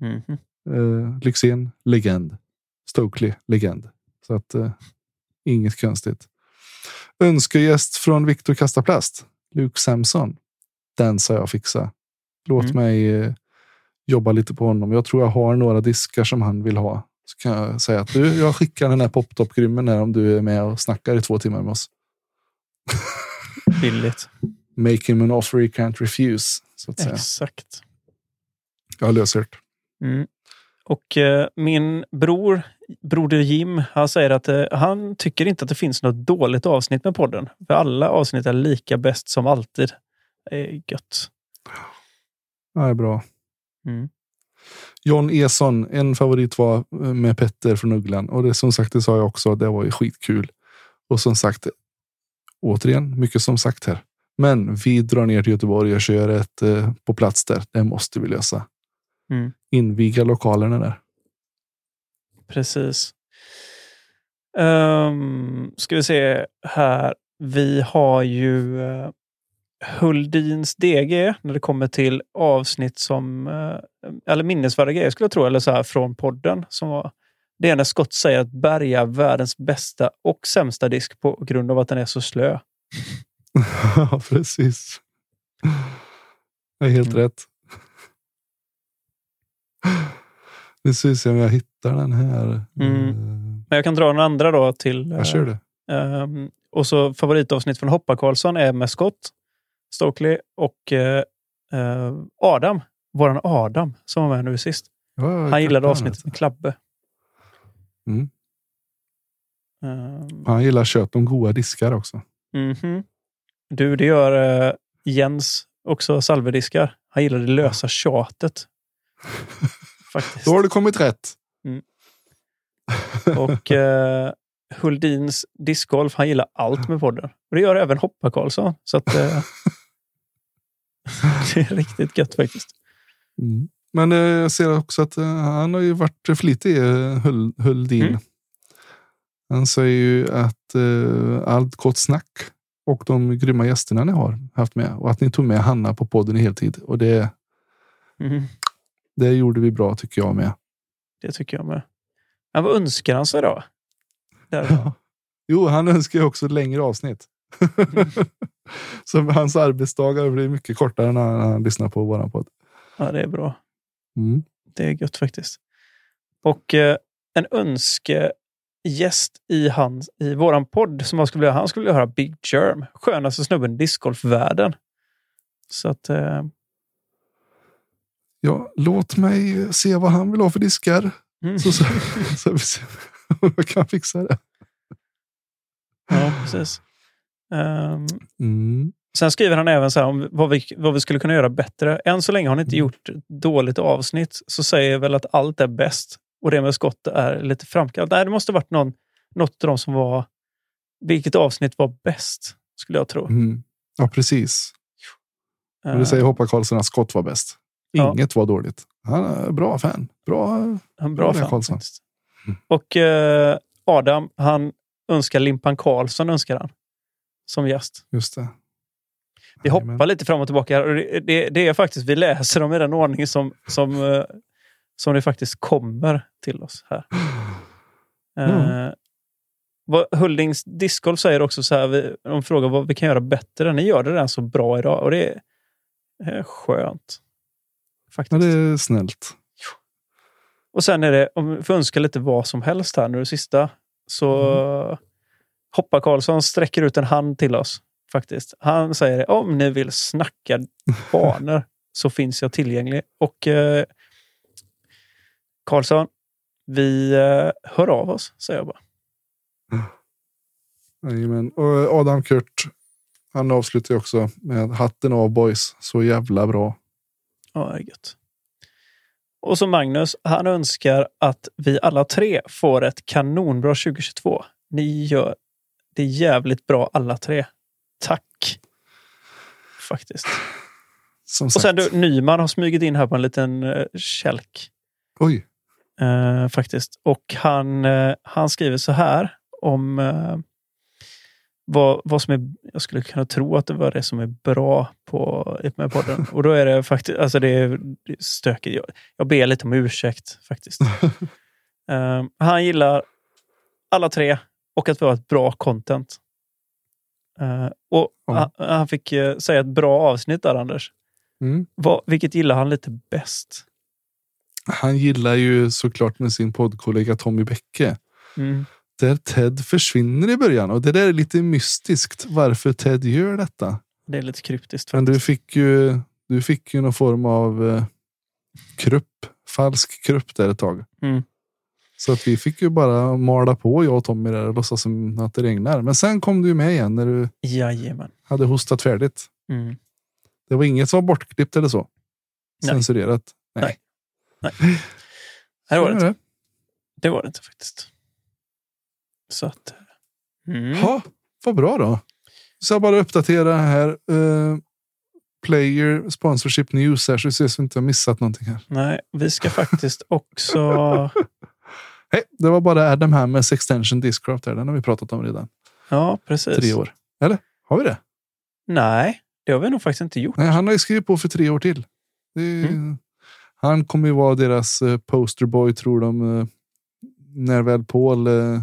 Mhm. Eh, Lyxzén, legend. Stokely, legend. Så att eh, inget konstigt. Önskegäst från Viktor Kasta Plast. Luke Samson. Den ska jag fixa. Låt Mm. mig eh, jobba lite på honom. Jag tror jag har några diskar som han vill ha. Så kan jag säga att du, jag skickar den här poptop-grymmen här om du är med och snackar i två timmar med oss. Billigt. Make him an offer he can't refuse. Så att säga. Exakt. Jag löser det. Mm. Och eh, min bror, broder Jim, han säger att eh, han tycker inte att det finns något dåligt avsnitt med podden. För alla avsnitt är lika bäst som alltid. Det är gött. Ja, det är bra. Mm. John Eson, en favorit var eh, med Petter från Ugglan. Och det som sagt, det sa jag också, det var ju skitkul. Och som sagt, återigen, mycket som sagt här. Men vi drar ner till Göteborg och kör ett eh, på plats där. Det måste vi lösa. Mm. Inviga lokalerna där. Precis. Um, ska vi se här. Vi har ju uh, Huldins DG när det kommer till avsnitt som, uh, eller minnesvärda grejer skulle jag tro, eller så här från podden. Som var, det är när Scott säger att Berga är världens bästa och sämsta disk på grund av att den är så slö. Ja, precis. Det är helt rätt. Nu ska vi se om jag hittar den här. Mm. Men jag kan dra den andra då till... Jag kör det. Ehm, och så favoritavsnitt från Hoppa Karlsson är med Scott, Stokely och eh, eh, Adam. Våran Adam som var med nu sist. Ja, Han gillade avsnittet med Klabbe. Mm. Ehm, Han gillar kött om goda diskar också. mhm. Du, det gör eh, Jens också salvediskar. Han gillar det lösa tjatet. Faktiskt. Då har du kommit rätt. Och eh, Huldins discgolf, han gillar allt med podden. Och det gör även Hoppa Karlsson. Så att, eh, det är riktigt gött faktiskt. Mm. Men eh, jag ser också att eh, han har ju varit flitig, eh, Hull, Hulldin. Mm. Han säger ju att eh, allt gott snack och de grymma gästerna ni har haft med och att ni tog med Hanna på podden i heltid. Och det, Mhm. det gjorde vi bra tycker jag med. Det tycker jag med. Men vad önskar han sig då? Där. Jo, han önskar ju också längre avsnitt. Så hans arbetsdagar blir mycket kortare när han, lyssnar på våran podd. Ja, det är bra. Mm. Det är gött faktiskt. Och eh, en önskegäst i, hans, i våran podd som han skulle vilja, han skulle vilja höra Big Germ. Skönaste snubben i discgolfvärlden. Så att eh, Ja, låt mig se vad han vill ha för diskar. Mm. Så, så, så om jag kan fixa det. Ja, precis. Ehm, Mm. sen skriver han även så om vad vi, vad vi skulle kunna göra bättre. Än så länge har han inte gjort ett dåligt avsnitt. Så säger jag väl att allt är bäst. Och det med skott är lite framkallat. Nej, det måste varit någon, något av dem som var... Vilket avsnitt var bäst? Skulle jag tro. Mm. Ja, precis. Eh, det säger Hoppa Karlsson att skott var bäst. Ja. Inget var dåligt. Han är bra fan. Bra, En bra där, fan. Karlsson. Och eh, Adam, han önskar Limpan Karlsson önskar han. Som gäst. Just det. Vi hoppar lite fram och tillbaka. Det, det, det är faktiskt, vi läser dem i den ordning som, som, eh, som det faktiskt kommer till oss här. Eh, Mm. Vad, Huldings discgolf säger också så här, vi, de frågar vad vi kan göra bättre. Ni gör det redan så bra idag och det är, är skönt. Faktiskt. Ja, det är snällt. Och sen är det, om vi får önska lite vad som helst här nu det sista, så Hoppa Karlsson sträcker ut en hand till oss. faktiskt. Han säger om ni vill snacka banor så finns jag tillgänglig. Och eh, Karlsson, vi eh, hör av oss, säger jag bara. Jajamän. Och Adam Kurt, han avslutar också med hatten av boys. Så jävla bra. Ja, det är gött. Och så Magnus, han önskar att vi alla tre får ett kanonbra 2022. Ni gör det jävligt bra alla tre. Tack! Faktiskt. Som Och sagt. sen du, Nyman har smugit in här på en liten uh, kälk. Oj. Eh, faktiskt. Och han, eh, han skriver så här om eh, vad, vad som är, jag skulle kunna tro att det var det som är bra på med podden. Och då är det faktiskt, alltså det är, är stökigt. Jag, jag ber lite om ursäkt faktiskt. Han gillar alla tre och att vi har ett bra content. Eh, och han, han fick eh, säga ett bra avsnitt där, Anders. Mm. Vad, vilket gillar han lite bäst? Han gillar ju såklart med sin poddkollega Tommy Bäcke. Mm. Där Ted försvinner i början. Och det där är lite mystiskt varför Ted gör detta. Det är lite kryptiskt. Men du fick ju, du fick ju någon form av eh, krupp, falsk krupp där ett tag. Mm. Så att vi fick ju bara mala på jag och Tommy där och låtsas som att det regnar. Men sen kom du ju med igen när du Jajamän. hade hostat färdigt. Mm. Det var inget som var bortklippt eller så. Nej. Censurerat. Nej. Nej, det var det inte. Det var det inte faktiskt. Så att... Mm. Ja, vad bra då. Så jag bara uppdatera här. eh, player sponsorship news här så så vi inte har missat någonting här. Nej, vi ska faktiskt också... Hej, det var bara Adam Hammers extension Discraft här. Den har vi pratat om redan. Ja, precis. Tre år. Eller? Har vi det? Nej, det har vi nog faktiskt inte gjort. Nej, han har ju skrivit på för tre år till. Är, Mm. Han kommer ju vara deras eh, posterboy tror de. eh, när väl Paul eh,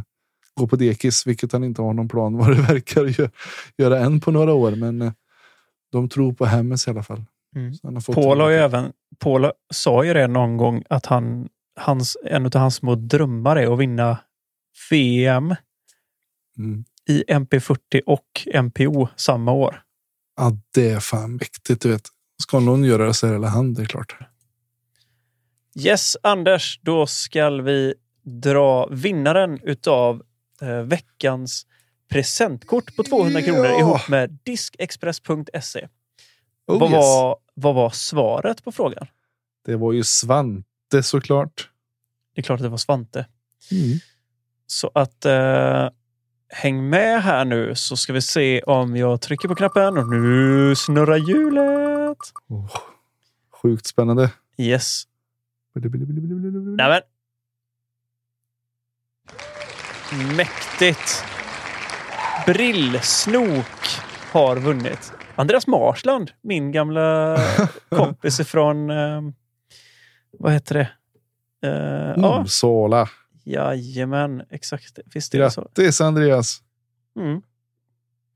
går på dekis, vilket han inte har någon plan vad det verkar gö- göra än på några år. Men de tror på Hammers i alla fall. Mm. Han har Paul har ju även... Paul sa ju det någon gång att han, hans, en av hans små drömmar är att vinna VM Mm. i MP40 och MPO samma år. Ja, det är fan mäktigt. Du vet. Ska någon göra det så är det han, det är klart. Yes, Anders, då ska vi dra vinnaren utav eh, veckans presentkort på 200 kronor Ja! ihop med diskexpress.se. Oh, vad, yes. var, vad var svaret på frågan? Det var ju Svante såklart. Det är klart att det var Svante. Mm. Så att eh, häng med här nu så ska vi se om jag trycker på knappen och nu snurrar hjulet. Sjukt spännande. Yes. Nämen. Mäktigt. Brillsnok har vunnit. Andreas Marsland, min gamla kompis ifrån... Eh, vad heter det? Eh, ja, Uppsala. jajamän. Exakt. Visst är det så. Grattis Andreas. Mm.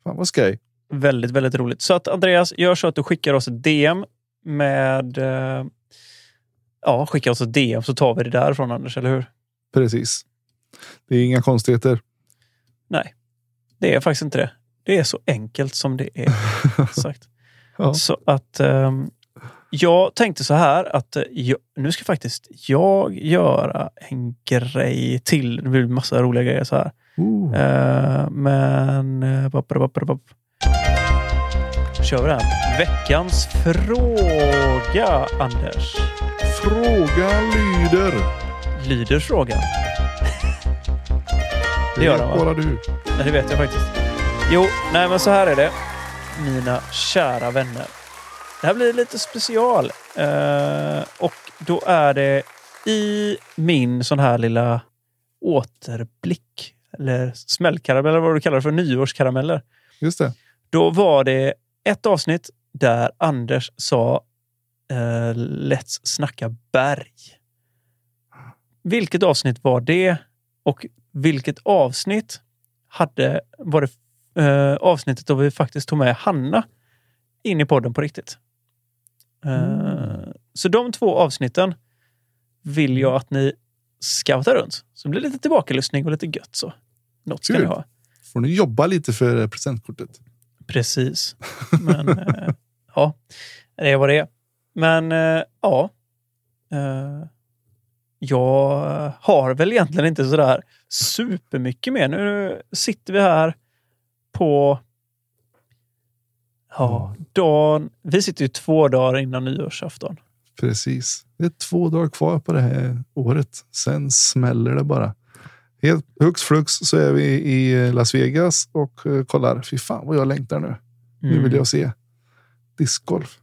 Fan vad skoj. Väldigt, väldigt roligt. Så att Andreas, gör så att du skickar oss ett DM med... Eh, ja, skicka oss ett DM så tar vi det därifrån Anders, eller hur? Precis. Det är inga konstigheter. Nej, det är faktiskt inte det. Det är så enkelt som det är sagt. Ja. Så att ehm, jag tänkte så här att eh, jag, nu ska faktiskt jag göra en grej till. Det blir massa roliga grejer så här. Eh, men... Uh, bop, bop, bop, bop. kör vi den. Veckans fråga, Anders. Frågan lyder. Lyder frågan? Det gör den va? Bara du. Nej, det vet jag faktiskt. Jo, nej men så här är det. Mina kära vänner. Det här blir lite special. Eh, och då är det i min sån här lilla återblick. Eller smällkaramell, eller vad du kallar det för. Nyårskarameller. Just det. Då var det ett avsnitt där Anders sa eh, Let's snacka berg. Vilket avsnitt var det? Och vilket avsnitt hade, var det eh, avsnittet då vi faktiskt tog med Hanna in i podden på riktigt. Eh, Så de två avsnitten vill jag att ni scoutar runt. Så det blir lite tillbakalyssning och lite gött så. Något ska Kul. ni ha. Får ni jobba lite för presentkortet? Precis. Men eh, ja, det är vad det är. Men eh, ja. Jag har väl egentligen inte sådär supermycket mer. Nu sitter vi här på ja, dagen. Vi sitter ju två dagar innan nyårsafton. Precis. Det är två dagar kvar på det här året. Sen smäller det bara. Helt hux flux så är vi i Las Vegas och eh, kollar. Fy fan vad jag längtar nu. Nu vill Mm. jag se discgolf.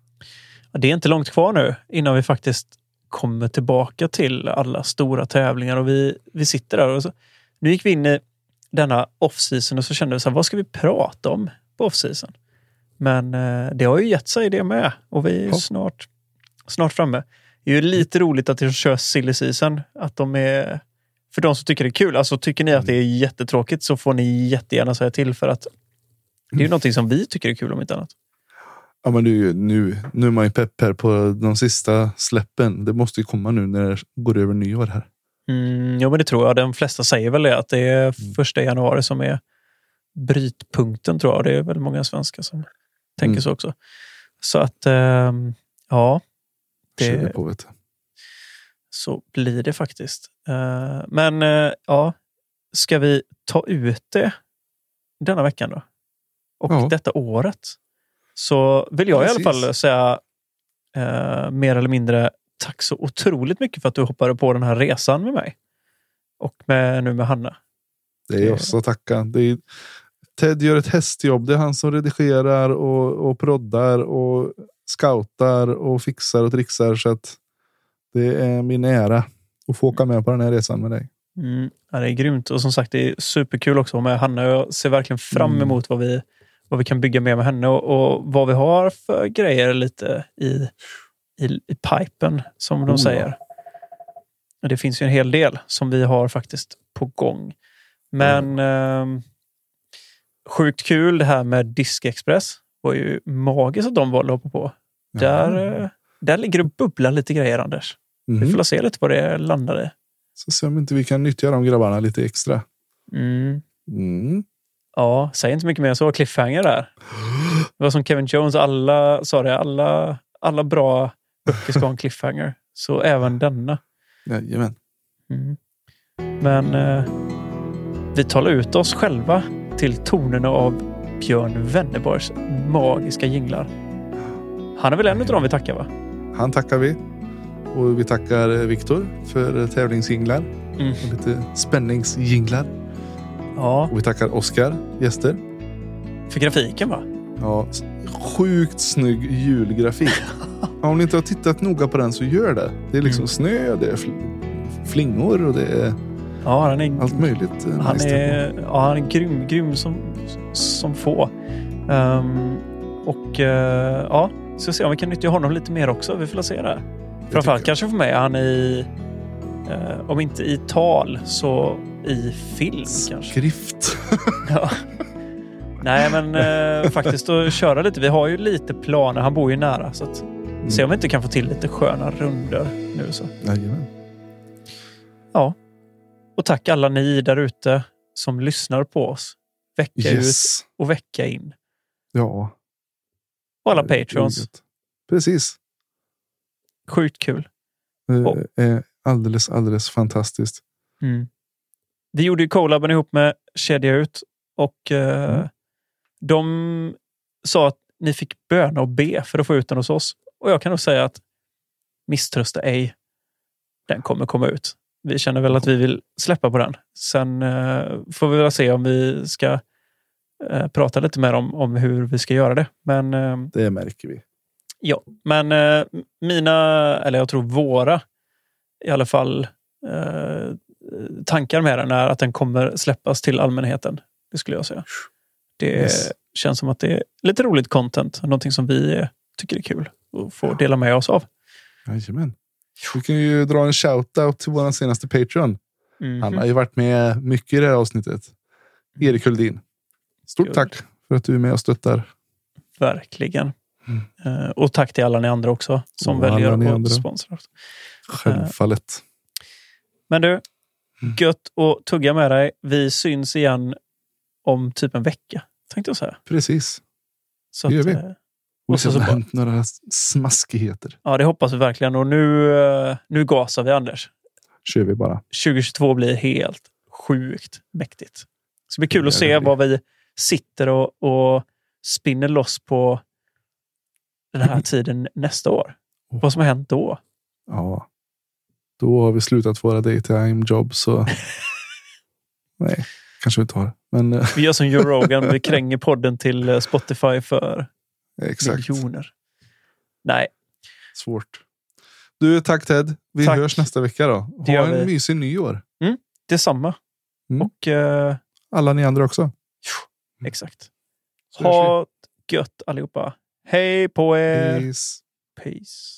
Det är inte långt kvar nu innan vi faktiskt kommer tillbaka till alla stora tävlingar och vi, vi sitter där. Och så, nu gick vi in i denna off-season och så kände vi så här, vad ska vi prata om på off-season? Men eh, det har ju gett sig det med och vi är ju snart, snart framme. Det är ju lite roligt att de kör silly season. Att de är, för de som tycker det är kul, alltså tycker ni att det är jättetråkigt så får ni jättegärna säga till för att det är ju någonting som vi tycker är kul om inte annat. Ja, men det är ju nu, nu är man ju pepp här på de sista släppen. Det måste ju komma nu när det går över nyår här. Mm, jo, men det tror jag. De flesta säger väl det, att det är första januari som är brytpunkten, tror jag. Det är väl många svenskar som tänker Mm. så också. Så att, ehm, ja. Det, på vet du. så blir det faktiskt. Eh, men eh, ja, ska vi ta ut det denna veckan då? Och Ja. detta året? Så vill jag i alla Precis. fall säga eh, mer eller mindre tack så otroligt mycket för att du hoppade på den här resan med mig. Och med, nu med Hanna. Det är oss att tacka. Det är, Ted gör ett hästjobb. Det är han som redigerar och, och proddar och scoutar och fixar och trixar. Så att det är min ära att få åka med på den här resan med dig. Mm, ja, det är grymt och som sagt det är superkul också med Hanna. Jag ser verkligen fram Mm. emot vad vi, vad vi kan bygga med med henne och, och vad vi har för grejer lite i, i, i pipen som de Oh, ja. säger. Och Det finns ju en hel del som vi har faktiskt på gång. Men ehm, sjukt kul det här med Diskexpress. var ju magiskt att de valde att hoppa på. Där, eh, där ligger det och bubblar lite grejer Anders. Vi Mhm. får se lite vad det landar i. Så se om inte vi kan nyttja de grabbarna lite extra. Mm. Mm. Ja, säg inte mycket mer så. Cliffhanger där. Det var som Kevin Jones. Alla sa det. Alla, alla bra böcker ska ha en cliffhanger. Så även denna. Jajamän. Mm. Men eh, vi talar ut oss själva till tonerna av Björn Wennerborgs magiska jinglar. Han är väl en av dem vi tackar va? Han tackar vi. Och vi tackar eh, Viktor för tävlingsjinglar. Mm. Och lite spänningsjinglar. Ja. Och vi tackar Oskar, gäster. För grafiken va? Ja, sjukt snygg julgrafik. Om ni inte har tittat noga på den så gör det. Det är liksom Mm. snö, det är fl- flingor och det är Ja, han är, allt möjligt. eh, han nice där är, ja, han är grym, grym som, som få. Ehm, och eh, ja, ska se om vi kan nyttja honom lite mer också. Vi får se där. Framförallt kanske få med han i, eh, om inte i tal, så i film kanske. Skrift. Ja. Nej, men eh, faktiskt att köra lite. Vi har ju lite planer. Han bor ju nära. Så att, Se om vi inte kan få till lite sköna runder nu. Så. Jajamän. Ja. Och tack alla ni där ute som lyssnar på oss. Vecka Yes. ut och vecka in. Ja, Och alla patrons. precis. Sjukt kul. Det är alldeles, alldeles fantastiskt. Mm. Vi gjorde ju collaben ihop med Kedja Ut och eh, de sa att ni fick böna och be för att få ut den hos oss. Och jag kan nog säga att misströsta ej. Den kommer komma ut. Vi känner väl att vi vill släppa på den. Sen eh, får vi väl se om vi ska eh, prata lite mer om, om hur vi ska göra det. Men eh, Det märker vi. Ja, men mina, eller jag tror våra i alla fall, tankar med den är att den kommer släppas till allmänheten. Det skulle jag säga. Det Yes. känns som att det är lite roligt content. Någonting som vi tycker är kul att få dela med oss av. Jajamän. Vi kan ju dra en shout-out till vår senaste Patreon. Mhm. Han har ju varit med mycket i det här avsnittet. Erik Huldin. Stort Kul. tack för att du är med och stöttar. Verkligen. Eh, och tack till alla ni andra också som Och väljer att sponsra. Självfallet. Men du, Mm. gött att tugga med dig. Vi syns igen om typ en vecka, tänkte jag säga. Precis. Så det gör att, vi. Och så så bara- hänt några smaskigheter. Ja, det hoppas vi verkligen. Och nu, eh, nu gasar vi, Anders. Kör vi bara. 2022 blir helt sjukt mäktigt. Så det blir kul Det att se vad vi sitter och, och spinner loss på den här tiden nästa år. Vad som har hänt då. Ja. Då har vi slutat våra daytime jobs. Så... Nej, kanske vi inte har. Men eh, Vi gör som Joe Rogan, vi kränger podden till eh, Spotify för exakt. miljoner. Nej, Svårt. Du, tack Ted. Vi Tack. hörs nästa vecka då. Ha en vi. mysig nyår. detsamma. Mm. Och eh, Alla ni andra också. exakt. Så hörs vi. Ha gött allihopa. Hej på er! Peace. Peace.